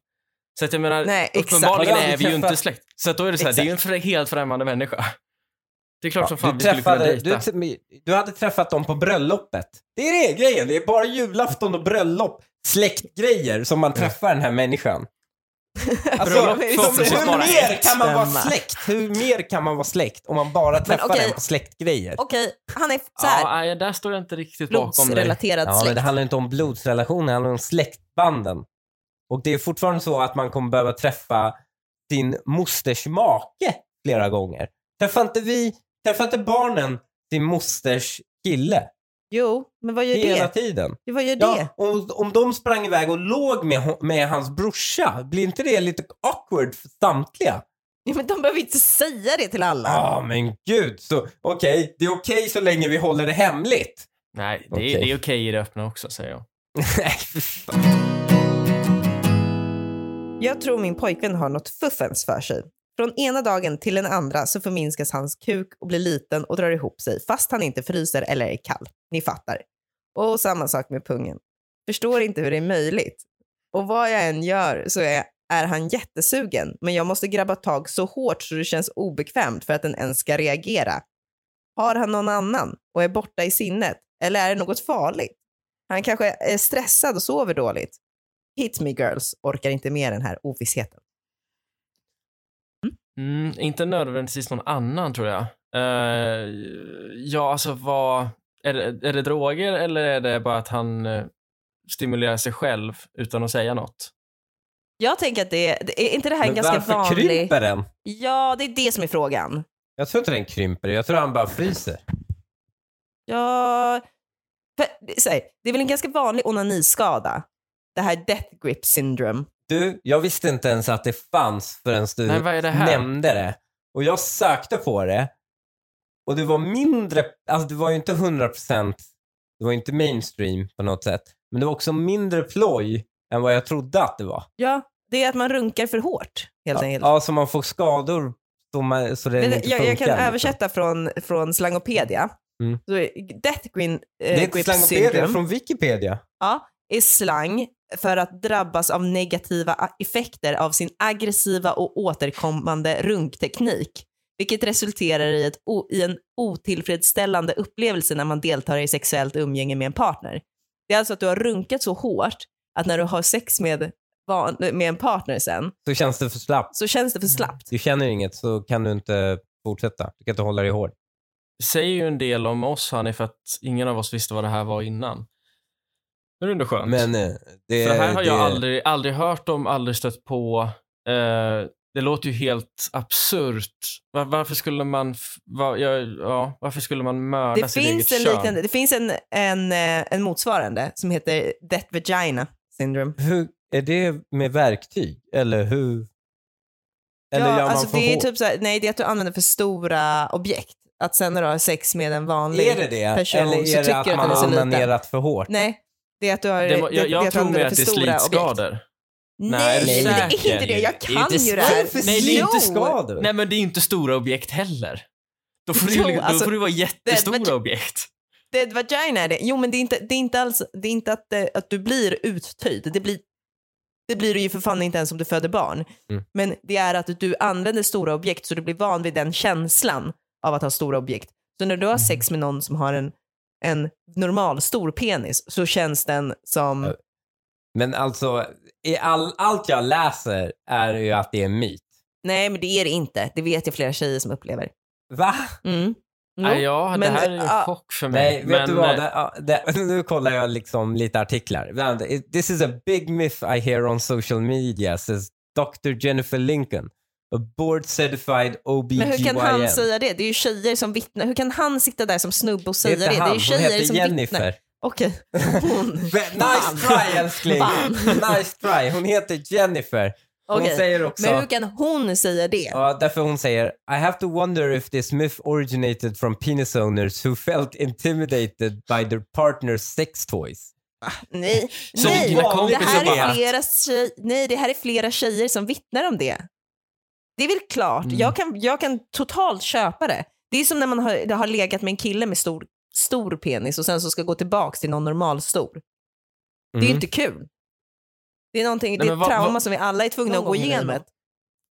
Så att jag menar, Nej, exakt. uppenbarligen du är vi ju inte släkt. Så att då är det så här, det är ju en helt främmande människa. Det är klart som fan du, vi skulle kunna du, du hade träffat dem på bröllopet. Det är det grejen, det är bara julafton och bröllop, släktgrejer som man träffar den här människan. [laughs] Alltså, hur mer kan man vara släkt? Hur mer kan man vara släkt om man bara träffar okej. den på släktgrejer? Okej, han är så här, Ja, där står jag inte riktigt bakom dig. blodsrelaterad Ja, men släkt. det handlar inte om blodsrelation, det handlar om släktbanden. Och det är fortfarande så att man kommer behöva träffa sin mosters make flera gånger. Träffar inte vi, träffar inte barnen sin mosters kille Jo, men vad gör hela det? tiden? Jo, Vad gör Ja, det? om, om de sprang iväg och låg med, med hans brorsa, blir inte det lite awkward för samtliga? Ja, men de behöver inte säga det till alla. Ja, men gud. Så okej, det är okej så länge vi håller det hemligt. Nej, det Okej. är, det är okej i det öppna också, säger jag. [laughs] Nej, för fan. Jag tror min pojkvän har något fuffens för sig. Från ena dagen till den andra så förminskas hans kuk och blir liten och drar ihop sig fast han inte fryser eller är kall. Ni fattar. Och samma sak med pungen. Förstår inte hur det är möjligt. Och vad jag än gör så är, är han jättesugen men jag måste grabba tag så hårt så det känns obekvämt för att den ens ska reagera. Har han någon annan och är borta i sinnet Eller är det något farligt? Han kanske är stressad och sover dåligt. Hit me girls, orkar inte med den här ovissheten. Mm, inte nödvändigtvis någon annan tror jag. Eh, ja, alltså vad... Är det, är det droger eller är det bara att han eh, stimulerar sig själv utan att säga något? Jag tänker att det, det är inte det här en Men ganska varför vanlig... krymper den? Ja, det är det som är frågan. Jag tror inte den krymper. Jag tror han bara fryser. Ja, för, här, det är väl en ganska vanlig onaniskada. Det här death grip syndrome. Du, jag visste inte ens att det fanns förrän du Nej, vad är det här? nämnde det. Och jag sökte på det. Och det var mindre, alltså det var ju inte 100%, det var ju inte mainstream på något sätt. Men det var också mindre ploj än vad jag trodde att det var. Ja, det är att man runkar för hårt helt enkelt. Ja, så man får skador så, man, så det Men inte jag, funkar. jag kan liksom. översätta från, från slangopedia. Mm. Så, death green, eh, Det är grip slangopedia, syndrome från Wikipedia. ja, är slang för att drabbas av negativa effekter av sin aggressiva och återkommande runkteknik, vilket resulterar i, ett i en otillfredsställande upplevelse när man deltar i sexuellt umgänge med en partner. Det är alltså att du har runkat så hårt att när du har sex med, med en partner sen Så känns det för slappt. så känns det för slappt. Du känner inget så kan du inte fortsätta. Du kan inte hålla dig hård. Det säger ju en del om oss, Hanni, för att ingen av oss visste vad det här var innan. Men det är ändå skönt. Men eh, det, För det här har det, jag aldrig, aldrig hört om, aldrig stött på. Eh, det låter ju helt absurt. Var, varför skulle man var, ja, ja, varför skulle man mörda Det sitt finns, eget en kön? liknande, det finns en, en, eh, en motsvarande som heter death vagina syndrome. Hur, är det med verktyg? Eller hur? Eller ja, alltså det är typ så här, nej det är att du använder för stora objekt. Att sen när du har sex med en vanlig Är det det? person Eller så är det tycker att du att man den är har så liten. onanerat för hårt? Nej, det är att du har... Det, var- jag det, jag det tror mer att det är objekt. slitskador. Nej, Nej, det är inte det. Jag Det kan inte ju det här. Nej, det är inte skador? Nej, men det är inte stora objekt heller. Då får, Jo, det, då alltså, får det vara jättestora det- objekt. Dead vagina är det. Jo, men det är inte, det är inte alls, det är inte att, eh, att du blir uttöjd. Det blir, det blir du ju för fan inte ens om du föder barn. Mm. Men det är att du använder stora objekt så du blir van vid den känslan av att ha stora objekt. Så när du har sex med någon som har en, en normal stor penis så känns den som... Men alltså, i all, allt jag läser är ju att det är en myt. Nej, men det är det inte. Det vet jag flera tjejer som upplever. Va? Mm. Nej, ja, det men, här är ju en ah, chock för mig. Nej, vet men, du vad? eh, Det, ja, det, nu kollar jag liksom lite artiklar. This is a big myth I hear on social media, says Dr. Jennifer Lincoln. A board certified OBGYN. Men hur kan han säga det? Det är ju tjejer som vittnar. Hur kan han sitta där som snubbe och det säga är det? inte Det är han, ju hon tjejer heter som Jennifer. vittnar. Okej. [laughs] Hon. nice try älskling! Nice try. Hon heter Jennifer. Hon Okej. säger också... Men hur kan hon säga det? Ja, därför hon säger I have to wonder if this myth originated from penis owners who felt intimidated by their partner's sex toys. Nej, Så nej. dina Det här, är flera tjej, nej, det här är flera tjejer som vittnar om det. Det är väl klart. Mm. Jag, kan, jag kan totalt köpa det. Det är som när man har, det har legat med en kille med stor, stor penis och sen så ska gå tillbaks till någon normal stor. Det är ju Mhm. inte kul. Det är, någonting, Nej, det är ett trauma vad- som vi alla är tvungna att gå det igenom. då?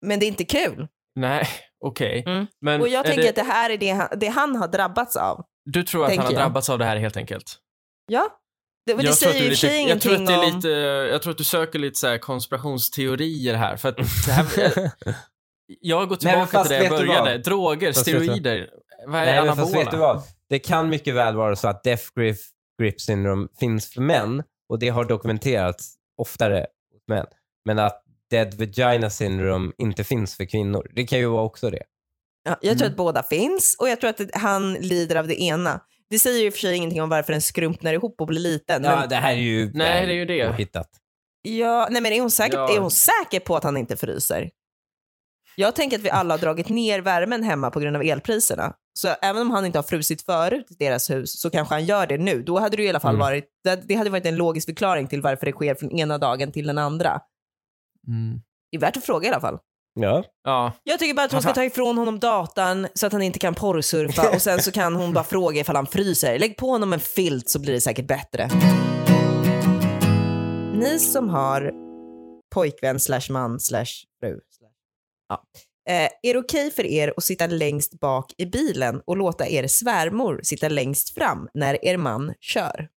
Men det är inte kul. Nej, okej. Mm. Men Och jag tänker det, att det här är det han, det han har drabbats av. du tror att han har jag. drabbats av det här helt enkelt? Ja. Det, men det jag, säger ju lite, jag tror att det är om... lite, jag tror att du söker lite så konspirationsteorier här. För att det här, [laughs] jag har gått Nej, men tillbaka fast till det jag började. vad? Droger, Fast steroider. Vad är Nej, anabola? fast vet du vad? Det kan mycket väl vara så att death grip, grip syndrome finns för män och det har dokumenterats oftare hos män. Men att dead vagina syndrome inte finns för kvinnor. Det kan ju vara också det. Ja, jag tror Mm. att båda finns och jag tror att han lider av det ena. Det säger ju för sig ingenting om varför den skrumpnar ihop och blir liten. Ja, men, det här är ju... Nej, det är ju det. Hittat. ja, nej, men är, hon säker, Ja. är hon säker på att han inte fryser? Jag tänker att vi alla har dragit ner värmen hemma på grund av elpriserna. Så även om han inte har frusit förut i deras hus så kanske han gör det nu. Då hade det i alla fall Mm. varit, det, hade varit en logisk förklaring till varför det sker från ena dagen till den andra. Mm. Det är värt att fråga i alla fall. Ja. Ja, Jag tycker bara att hon ska ta ifrån honom datan så att han inte kan porrsurfa och sen så kan hon bara fråga ifall han fryser. Lägg på honom en filt så blir det säkert bättre. Ni som har pojkvän slash man. Slash, ja. Eh, är det okej för er att sitta längst bak i bilen och låta er svärmor sitta längst fram när er man kör?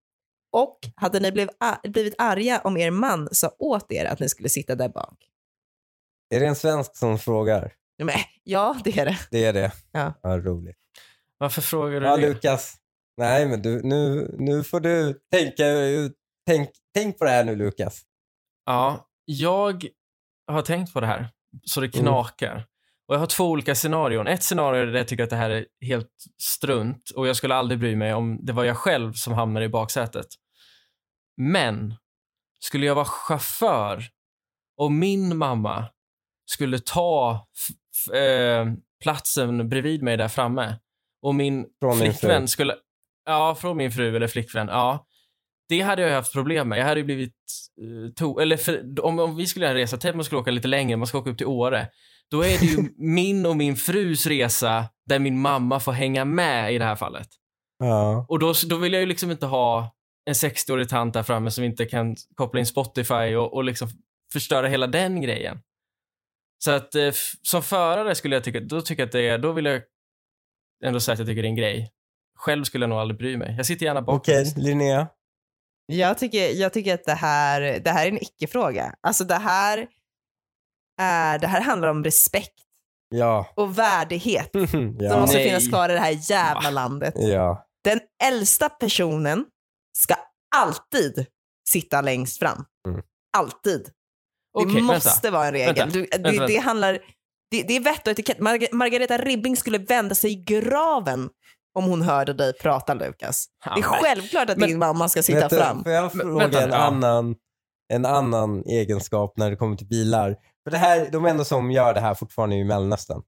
Och hade ni bliv, blivit arga om er man sa åt er att ni skulle sitta där bak? Är det en svensk som frågar? Men, ja, det är det. Det är det. Ja. roligt. Varför frågar du Ja, det? Lukas. Nej, men du, nu, nu får du tänka ut. Tänk, tänk på det här nu, Lukas. Ja, jag har tänkt på det här så det Mm. knakar. Och jag har två olika scenarion. Ett scenario där jag tycker att det här är helt strunt och jag skulle aldrig bry mig om det var jag själv som hamnade i baksätet. Men skulle jag vara chaufför och min mamma skulle ta eh, platsen bredvid mig där framme och min Från flickvän skulle... Ja, från min fru eller flickvän. Ja. Det hade jag haft problem med. Jag hade blivit... Uh, to- eller för, om, om vi skulle göra en resa, tänk man skulle åka lite längre, man ska åka upp till Åre. Då är det ju [laughs] min och min frus resa där min mamma får hänga med i det här fallet. Ja. Och då, då vill jag ju liksom inte ha en 60-årig tant där framme som inte kan koppla in Spotify och, och liksom förstöra hela den grejen. Så att eh, som förare skulle jag tycka, då tycker jag att det är, då vill jag ändå säga att jag tycker det är en grej. Själv skulle jag nog aldrig bry mig. Jag sitter gärna bak. Okej, Linnea. Jag tycker, jag tycker att det här, det här är en icke-fråga. Alltså det här, är, det här handlar om respekt Ja. och värdighet [laughs] som ja. måste Nej. finnas kvar i det här jävla landet. ja. Den äldsta personen ska alltid sitta längst fram. Mm. Alltid. Det Okej, måste vara en regel. Vänta, Du, det, vänta, vänta. det handlar... Det, det är vett och etikett. Mar- Margareta Ribbing skulle vända sig i graven om hon hörde dig prata, Lukas. Ja, det är men- självklart att men- din mamma ska sitta du, fram. Får jag Men- fråga vänta, en, ja. annan, en annan egenskap när det kommer till bilar? För det här, de enda som gör det här fortfarande är ju Mellanöstern.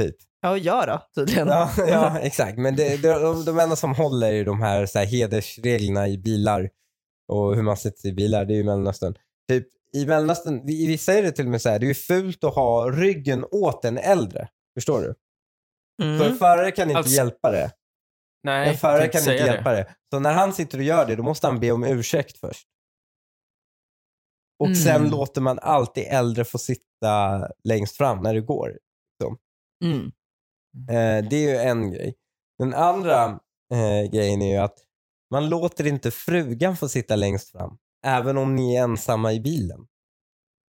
Typ. Ja, och jag då, tydligen. Ja, [laughs] ja exakt. Men det, det, de, de enda som håller i de här, så här hedersreglerna i bilar och hur man sätter sig i bilar, det är ju Mellanöstern. Typ, I Mellanöstern, i vissa är det till och med så här, det är ju fult att ha ryggen åt en äldre. Förstår du? Mm. För en förare kan inte Alltså, hjälpa det. Nej, En förare kan inte hjälpa det. Så när han sitter och gör det, då måste han be om ursäkt först. Och Mm. sen låter man alltid äldre få sitta längst fram när det går. Mm. Eh, det är ju en grej. Den andra eh, grejen är ju att man låter inte frugan få sitta längst fram. Även om ni är ensamma i bilen.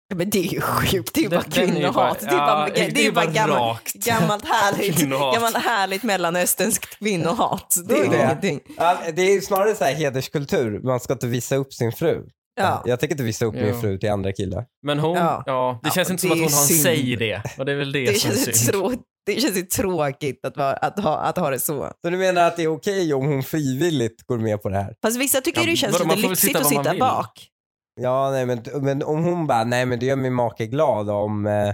Ja, Men det är ju sjukt. Det är ju bara är ju kvinnohat. Det är bara, ja, det är ju bara gammalt, rakt. gammalt, härligt, gammalt härligt mellanösternskt kvinnohat. Det är Det är det. ingenting. Ja, det är ju snarare så här hederskultur. Man ska inte visa upp sin fru. Ja. Jag tänker inte visa upp min fru till andra killar. Men hon, Ja. ja, det Ja, känns inte det som att är hon har en säg det. Och det är väl det, Det som är känns, ju synd. trå, det känns ju tråkigt att, vara, att, ha, att ha det så. Så du menar att det är okej om hon frivilligt går med på det här? Fast vissa tycker Ja, det känns vadå, lite lyxigt sitta att sitta bak. Ja, nej, men, men om hon bara, nej men det gör min make glad om, eh,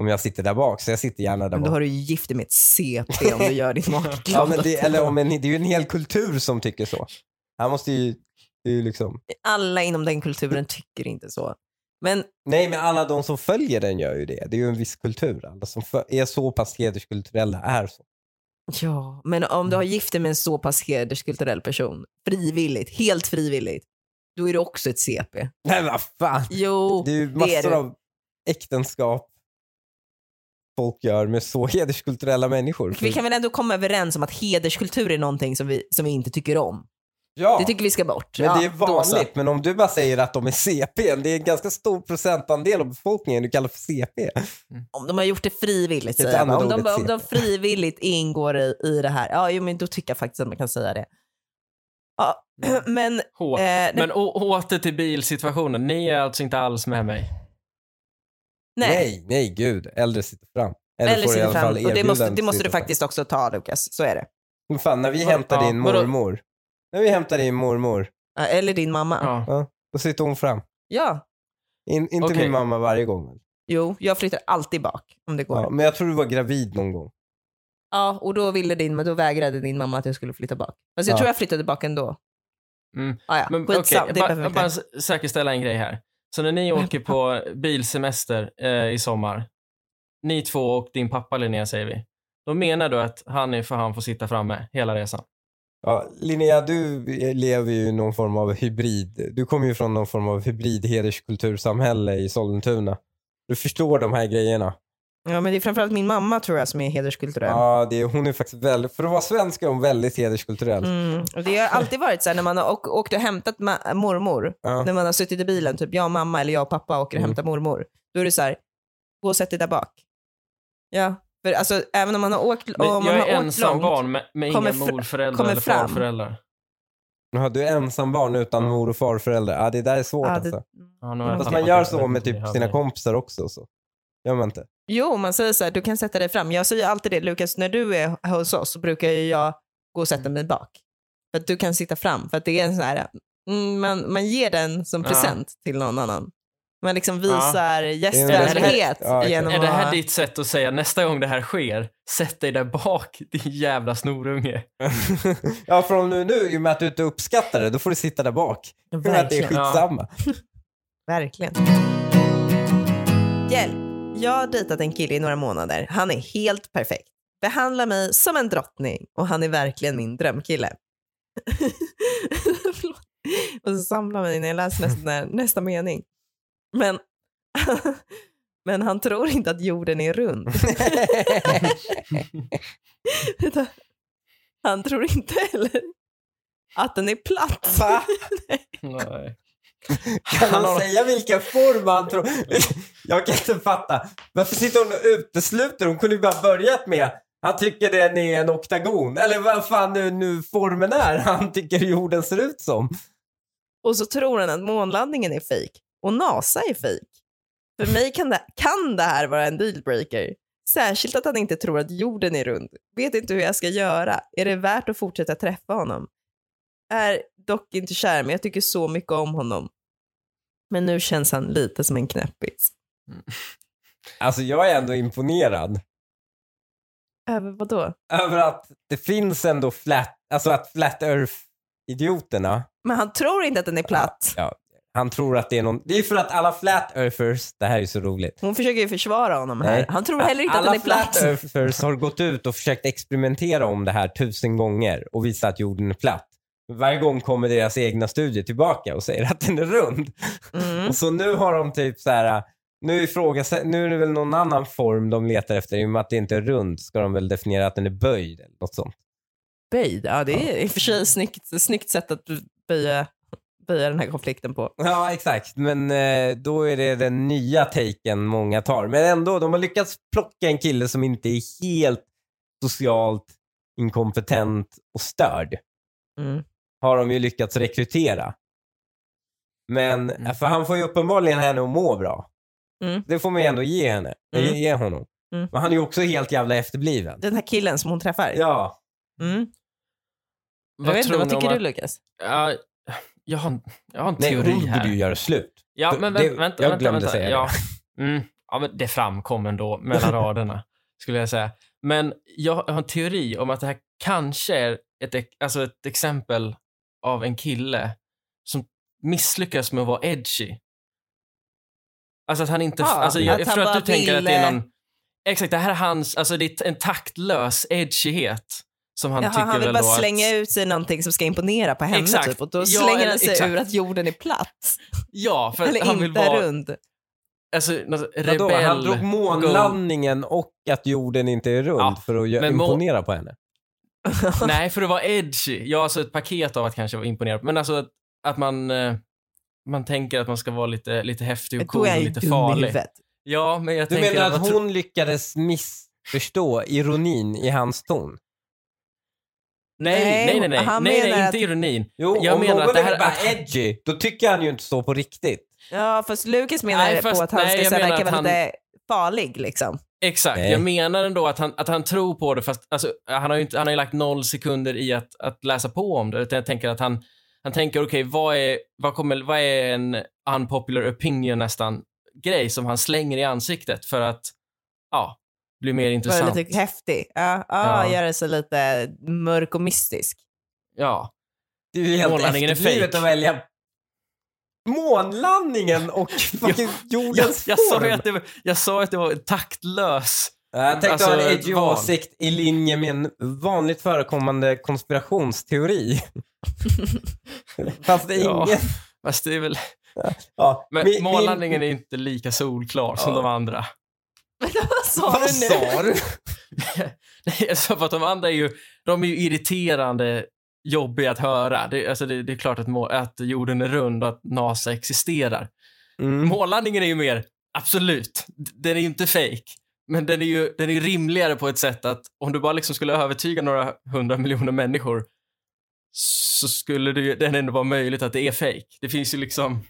om jag sitter där bak, så jag sitter gärna där Men då bak. har du ju gift dig med ett CP om du gör din make [laughs] Ja, glad. men det, eller om en, det är ju en hel kultur som tycker så. Han måste ju, det är ju liksom, Alla inom den kulturen tycker inte så. Men nej men alla de som följer den gör ju det. Det är ju en viss kultur. Alla som är så pass hederskulturella är så. Ja, men om du har gift dig med en så pass hederskulturell person, frivilligt, helt frivilligt, då är du också ett CP. Nej vad fan. Jo, Det är ju det är massor du. av äktenskap folk gör med så hederskulturella människor. Vi kan väl ändå komma överens om att hederskultur är någonting som vi, som vi inte tycker om. ja. Det tycker vi ska bort. Men Ja, det är vanligt. Men om du bara säger att de är CP, det är en ganska stor procentandel av befolkningen du kallar för CP. Om de har gjort det frivilligt, säger jag. Om de, om de frivilligt ingår i, i det här, ja, jo, men då tycker jag faktiskt att man kan säga det. Ja, [clears throat] men Hå- eh, det, Men åter till bilsituationen. Ni är alltså inte alls med mig. nej, Nej, nej gud. Äldre sitter fram. Eller, eller får i sitter alla fall fram. Och det måste, det måste du faktiskt också ta, Lukas. Så är det. Men fan, när vi hämtar Ja, din vadå? mormor. När vi hämtar din mormor, Ja, Eller din mamma. Ja. Ja. då sitter hon fram. In, inte Okej. min mamma varje gång. Jo, jag flyttar alltid bak om det går. Ja, Ja, men jag tror du var gravid någon gång. Och då, ville din, men då vägrade din mamma att jag skulle flytta bak. Fast jag Ja. tror jag flyttade bak ändå. Mm. Ah, ja, Men skitsamma. okej, det ba- behöver vi jag bara inte. s- säkerställa en grej här. Så när ni åker på bilsemester eh, i sommar, ni två och din pappa Linnea säger vi, då menar du att han är för han får sitta framme hela resan? Ja, Linnea, du lever ju i någon form av hybrid. Du kommer ju från någon form av hybrid hederskultursamhälle i Sollentuna. Du förstår de här grejerna. Ja, men det är framförallt min mamma tror jag som är hederskulturell. Ja, det är, hon är faktiskt väldigt, för att vara svensk är hon väldigt hederskulturell. Mm. Och det har alltid varit så här när man har åkt, åkt och hämtat mormor, Ja. när man har suttit i bilen, typ jag och mamma eller jag och pappa åker och Mm. hämtar mormor, då är det så här, gå och sätt dig där bak. Ja, för alltså även om man har åkt, Men om man jag har är åkt ensam långt, barn med, med kommer inga morföräldrar kommer eller fram. farföräldrar. Ja, du är ensam barn utan mor och farföräldrar. Ja, det där är svårt Ja, alltså. det, Ja, har jag Fast man gör så med typ Jag sina kompisar också. Så. Gör man inte? jo, man säger så här, du kan sätta dig fram. Jag säger alltid det, Lukas, när du är hos oss så brukar jag gå och sätta mig bak. För att du kan sitta fram, för att det är en sån här, mm, man, man ger den som Ja. present till någon annan. Man liksom visar Det är gästvänlighet ja, genom Är det här att... ditt sätt att säga nästa gång det här sker, sätt dig där bak din jävla snorunge? [laughs] ja, från nu, nu, i och med att du inte uppskattar det, då får du sitta där bak. Och med att det är Verkligen. skitsamma. [laughs] Verkligen. Hjälp! Jag har dejtat en kille i några månader. Han är helt perfekt. Behandlar mig som en drottning och han är verkligen min drömkille. [laughs] Och så samlar mig när jag läser nästa, [laughs] nästa mening. Men, [laughs] men han tror inte att jorden är rund. Han tror inte heller att den är platt. Va? Nej. Kan Han han har- säga vilken form han tror? Jag kan inte fatta. Varför sitter hon och utesluter? Hon kunde ju bara börjat med han tycker den är en oktagon. Eller vad fan nu, nu formen är [laughs] han tycker jorden ser ut som. Och så tror han att månlandningen är fejk och NASA är fejk. För mig kan det, kan det här vara en dealbreaker. Särskilt att han inte tror att jorden är rund. Vet inte hur jag ska göra. Är det värt att fortsätta träffa honom? Är dock inte kär, men jag tycker så mycket om honom. Men nu känns han lite som en knäppis. [laughs] Alltså jag är ändå imponerad. Över vad då? Över att det finns ändå flat, alltså att flat earth-idioterna, Men han tror inte att den är platt. ja, han tror att det är någon, det är för att alla flat earthers, det här är så roligt. Hon försöker ju försvara honom här. Nej. Han tror heller inte att Alla den är platt. flat earthers har gått ut och försökt experimentera om det här tusen gånger och visa att jorden är platt. Varje gång kommer deras egna studier tillbaka och säger att den är rund. Mm. [laughs] Och så nu har de typ så här. Nu, ifrågasätt, nu är det väl någon annan form de letar efter. I och med att det inte är rund ska de väl definiera att den är böjd eller något sånt. Böjd, ja det är i och för sig ett snyggt, snyggt sätt att böja, böja den här konflikten på. Ja, exakt. Men eh, då är det den nya taken många tar. Men ändå, de har lyckats plocka en kille som inte är helt socialt inkompetent och störd. Mm. Har de ju lyckats rekrytera. Men, Mm. för han får ju uppenbarligen henne att må bra. Mm. Det får man ju ändå ge henne. Mm. Ge honom. Mm. Men han är ju också helt jävla efterbliven. Den här killen som hon träffar. Ja. Mm. Jag Vad vet inte, vad tycker du Lukas? Ja, jag, har, jag har en Nej, teori hon här. borde ju göra slut. Ja, Det- men det- vänta, jag vänta, glömde vänta. säga det. ja. Mm, ja, men det framkom ändå mellan [laughs] raderna, skulle jag säga. Men jag har en teori om att det här kanske är ett, alltså ett exempel av en kille som misslyckas med att vara edgy. Alltså att han inte... Ja, alltså jag, att jag han tror att du tänker att det är någon... Exakt, det här är hans... Alltså det är en taktlös edgighet som han Jaha, tycker han vill väl bara att- slänga ut sig någonting som ska imponera på henne Exakt. typ. Och då Ja, slänger han sig exakt. ur att jorden är platt. Ja, för Eller att han vill inte vara... rund. Alltså, något Vadå? rebell. Han drog månlandningen och att jorden inte är rund Ja, för att gö- imponera på henne. [laughs] Nej, för att vara edgy. Ja, alltså ett paket av att kanske vara imponerad. Men alltså att, att man, eh, man tänker att man ska vara lite, lite häftig och cool är och lite farlig. Ja, men jag Du tänker menar att... att hon lyckades missförstå ironin i hans ton? Nej, nej, nej. nej, han nej, nej menar inte att- ironin. Jo, Jag om menar någon att det är här- bara att- edgy, då tycker han ju inte så på riktigt. Ja, fast Lukas menar Nej, fast- på att han nej, ska verka att vara han- lite farlig liksom. Exakt. Nej. Jag menar ändå att han, att han tror på det, fast alltså, han, har ju inte, han har ju lagt noll sekunder i att, att läsa på om det. Utan jag tänker att han, han tänker, okej, vad, är, vad, kommer, vad är en unpopular opinion nästan grej som han slänger i ansiktet för att, ja, bli mer Vara intressant. lite häftig. Ja, ja, Ja. göra sig lite mörk och mystisk. Ja. Det är ju helt Månlandningen är efterblivet fake. att välja månlandningen och [laughs] fucking Jag, jordens jag, sa ju form. att det var, jag sa att det var taktlös. Jag tänkte Alltså, ha en edgy val. åsikt i linje med en vanligt förekommande konspirationsteori. [laughs] [laughs] Fast det är Ja. ingen... Fast det är väl, Ja, men min- månlandningen är inte lika solklar som de andra. Men vad sa Vad du nu? sa du? [laughs] Nej, jag sa för att de andra är ju, de är ju irriterande jobbiga att höra. Det, alltså det, det är klart att, må, att jorden är rund och att NASA existerar. Mm. Månlandningen är ju mer, absolut, den är ju inte fake. Men den är ju den är rimligare på ett sätt att om du bara liksom skulle övertyga några hundra miljoner människor så skulle det, ju- den ändå vara möjligt att det är fake. Det finns ju liksom,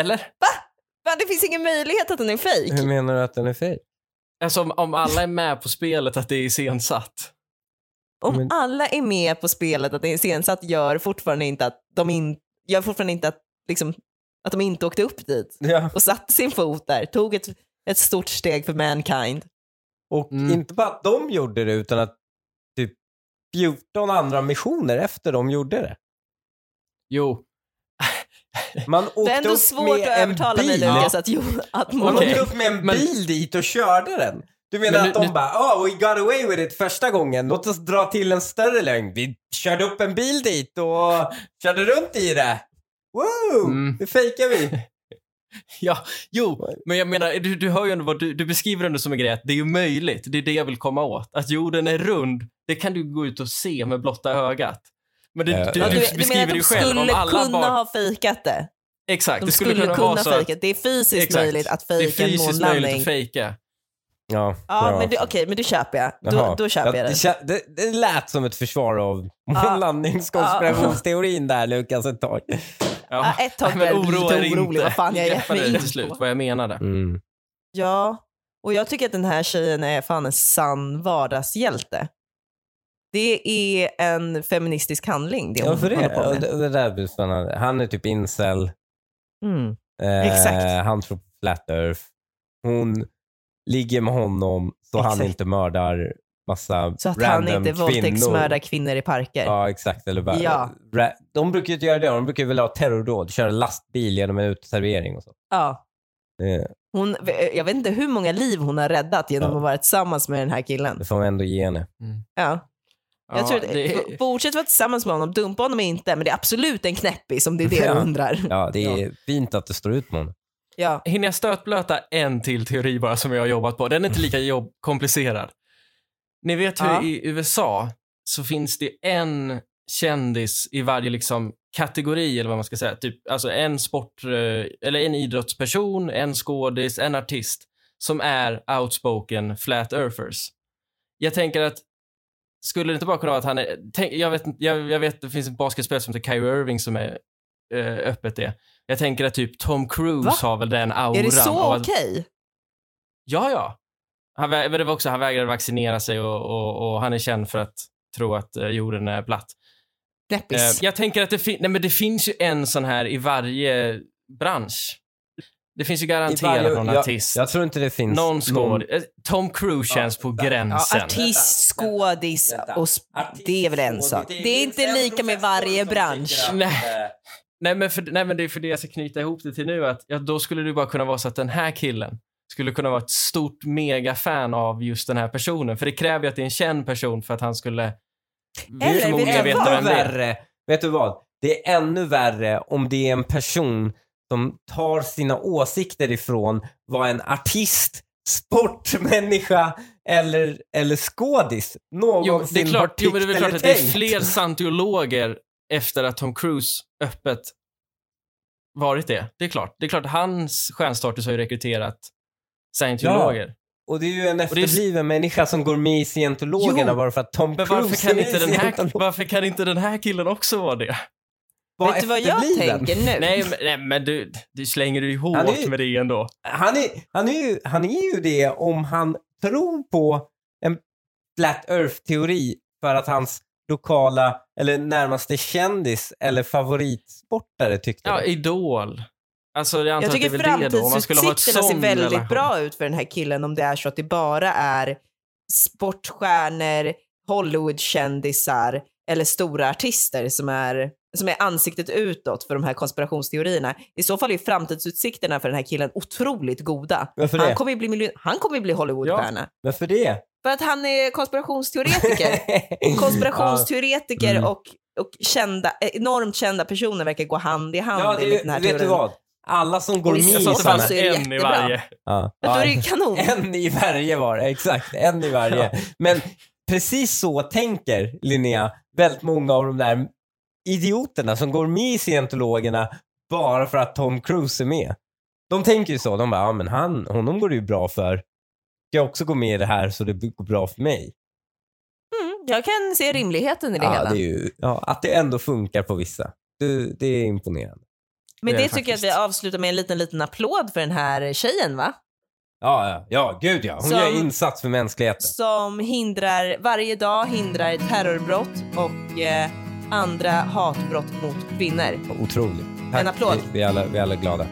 eller? Va, det finns ingen möjlighet att den är fejk. Hur menar du att den är fake? Alltså om, om alla är med på spelet att det är iscensatt. Om Men- alla är med på spelet att det är iscensatt gör fortfarande inte att de, in, gör fortfarande inte att, liksom, att de inte åkte upp dit Ja. och satte sin fot där, tog ett, ett stort steg för mankind. Och Mm. inte bara att de gjorde det, utan att 14 andra missioner efter de gjorde det. Jo, [laughs] Man åkte Det är ändå upp svårt att övertala mig bil. Lukas att, jo, att Man Okej, åkte upp med en men- bil dit och körde den. Du menar Men nu- att de nu- bara oh we got away with it första gången, låt oss dra till en större lögn. Vi körde upp en bil dit och körde runt i det. Woo! Mm. Det fejkar vi. [laughs] Ja, jo, men jag menar, du, du hör ju ändå vad du, du beskriver det som en grej att det är ju möjligt. Det är det jag vill komma åt. Att jorden är rund, det kan du gå ut och se med blotta ögat. Men det, Ja, du, ja. du, du, du beskriver det ju själv. Om skulle alla kunna bara... ha fejkat det? Exakt, De det skulle, kunna, kunna vara fejka att... det. Det är fysiskt Exakt. möjligt att Det är fejka en fysiskt möjligt månlandning. att fejka. Ja, Ja, men det, okej, men det köper jag. Då, då köper jag det, det. det. Det lät som ett försvar av Ja. [laughs] landningskonspirationsteorin där Lukas ett tag. Ja, ett tag blev jag lite orolig. Vad fan jag greppade mig in till slut på. vad jag menade. Mm. Ja, och jag tycker att den här tjejen är fan en sann vardagshjälte. Det är en feministisk handling det Ja, hon för håller det, på och med. det, det där blir spännande. Han är typ incel. Mm. Eh, Exakt. Han tror på flat earth. Hon ligger med honom så han Exakt. inte mördar massa Så att random han inte kvinnor. våldtäktsmördar kvinnor i parker. Ja, exakt. Eller bara, Ja. ra- De brukar ju inte göra det. De brukar väl ha terrordåd, köra lastbil genom en uteservering och så. Ja. Det, Hon, jag vet inte hur många liv hon har räddat genom Ja. att vara tillsammans med den här killen. det får man ändå ge henne. Ja. Jag Ja, tror att, det- Fortsätt vara tillsammans med honom, dumpa honom inte, men det är absolut en knäppis om det är det Ja. du undrar. Ja, det är fint att det står ut med honom. Ja. Hinner jag stötblöta en till teori bara som jag har jobbat på? Den är inte lika jobb komplicerad. Ni vet hur Ja. i USA så finns det en kändis i varje liksom kategori eller vad man ska säga. Typ, alltså en sport, eh, eller en idrottsperson, en skådis, en artist som är outspoken flat earthers. Jag tänker att skulle det inte bara kunna vara att han är, tänk, jag, vet, jag, jag vet det finns en basketspelare som heter Kyrie Irving som är eh, öppet det. Jag tänker att typ Tom Cruise Va? har väl den auran. Är det så okej? Ja, ja. Han, vä- men det var också, han vägrade vaccinera sig och, och, och han är känd för att tro att eh, jorden är platt. Eh, Knäppis. jag tänker att det, fin- nej, men det finns ju en sån här i varje bransch. Det finns ju garanterat varje- någon jag, artist. Jag tror inte det finns någon skådis. Eh, Tom Cruise känns på Ja, gränsen. Ja, artist, skådis Vänta. och Artist, det är väl en sak. Det är inte lika med varje bransch. Nej. eh, Nej, men för, nej, men det är för det jag ska knyta ihop det till nu. Att, ja, då skulle det bara kunna vara så att den här killen skulle kunna vara ett stort megafan av just den här personen. För det kräver ju att det är en känd person för att han skulle Eller, förmodligen veta vem det är. värre. Vet du vad? Det är ännu värre om det är en person som tar sina åsikter ifrån vad en artist, sportmänniska eller, eller skådis någonsin Jo, det är har klart, tyckt jo, men det är väl eller klart att det är tänkt. fler scientologer efter att Tom Cruise öppet varit det. Det är klart. Det är klart, hans stjärnstatus har ju rekryterat scientologer. Och det är ju en det är- efterbliven människa som går med i scientologerna Jo, bara för att Tom Cruise varför kan, inte den här, varför kan inte den här killen också vara det? Var Vet du vad jag efterbliven. tänker nu? Nej, men, nej, men du, du slänger ju hårt Han är ju- med det ändå. Han är, han, är ju, han är ju det om han tror på en flat earth-teori för att hans lokala eller närmaste kändis eller favoritsportare tyckte Ja, det. Idol. Alltså, jag Jag tycker framtidsutsikterna ser väldigt relation. bra ut för den här killen om det är så att det bara är sportstjärnor, Hollywoodkändisar eller stora artister som är, som är ansiktet utåt för de här konspirationsteorierna. I så fall är framtidsutsikterna för den här killen otroligt goda. Varför Han det? kommer ju bli, miljon- han kommer ju bli Hollywoodstjärna. Varför det? För att han är konspirationsteoretiker. [laughs] konspirationsteoretiker Mm. och, och kända, enormt kända personer verkar gå hand i hand Ja, enligt den här vet du teorin. vad? Alla som går med i sådana... det så fanns en i varje. Ja. Då är det Ja, ju kanon. En i varje var det, exakt. En i varje. Men precis så tänker Linnea väldigt många av de där idioterna som går med i scientologerna bara för att Tom Cruise är med. De tänker ju så, de bara, ja men han, honom går det ju bra för. Ska jag också gå med i det här så det går bra för mig? Mm, jag kan se rimligheten i det Ja, hela. det är ju, ja, att det ändå funkar på vissa. Det, det är imponerande. Men det det, tycker jag att vi avslutar med en liten, liten applåd för den här tjejen va? Ja, ja, ja, gud ja. Hon Som- gör insats för mänskligheten. Som hindrar, varje dag hindrar terrorbrott och eh, andra hatbrott mot kvinnor. Otroligt. Tack. En applåd. Vi, vi, är alla, vi är alla glada.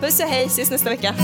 Puss och hej, ses nästa vecka.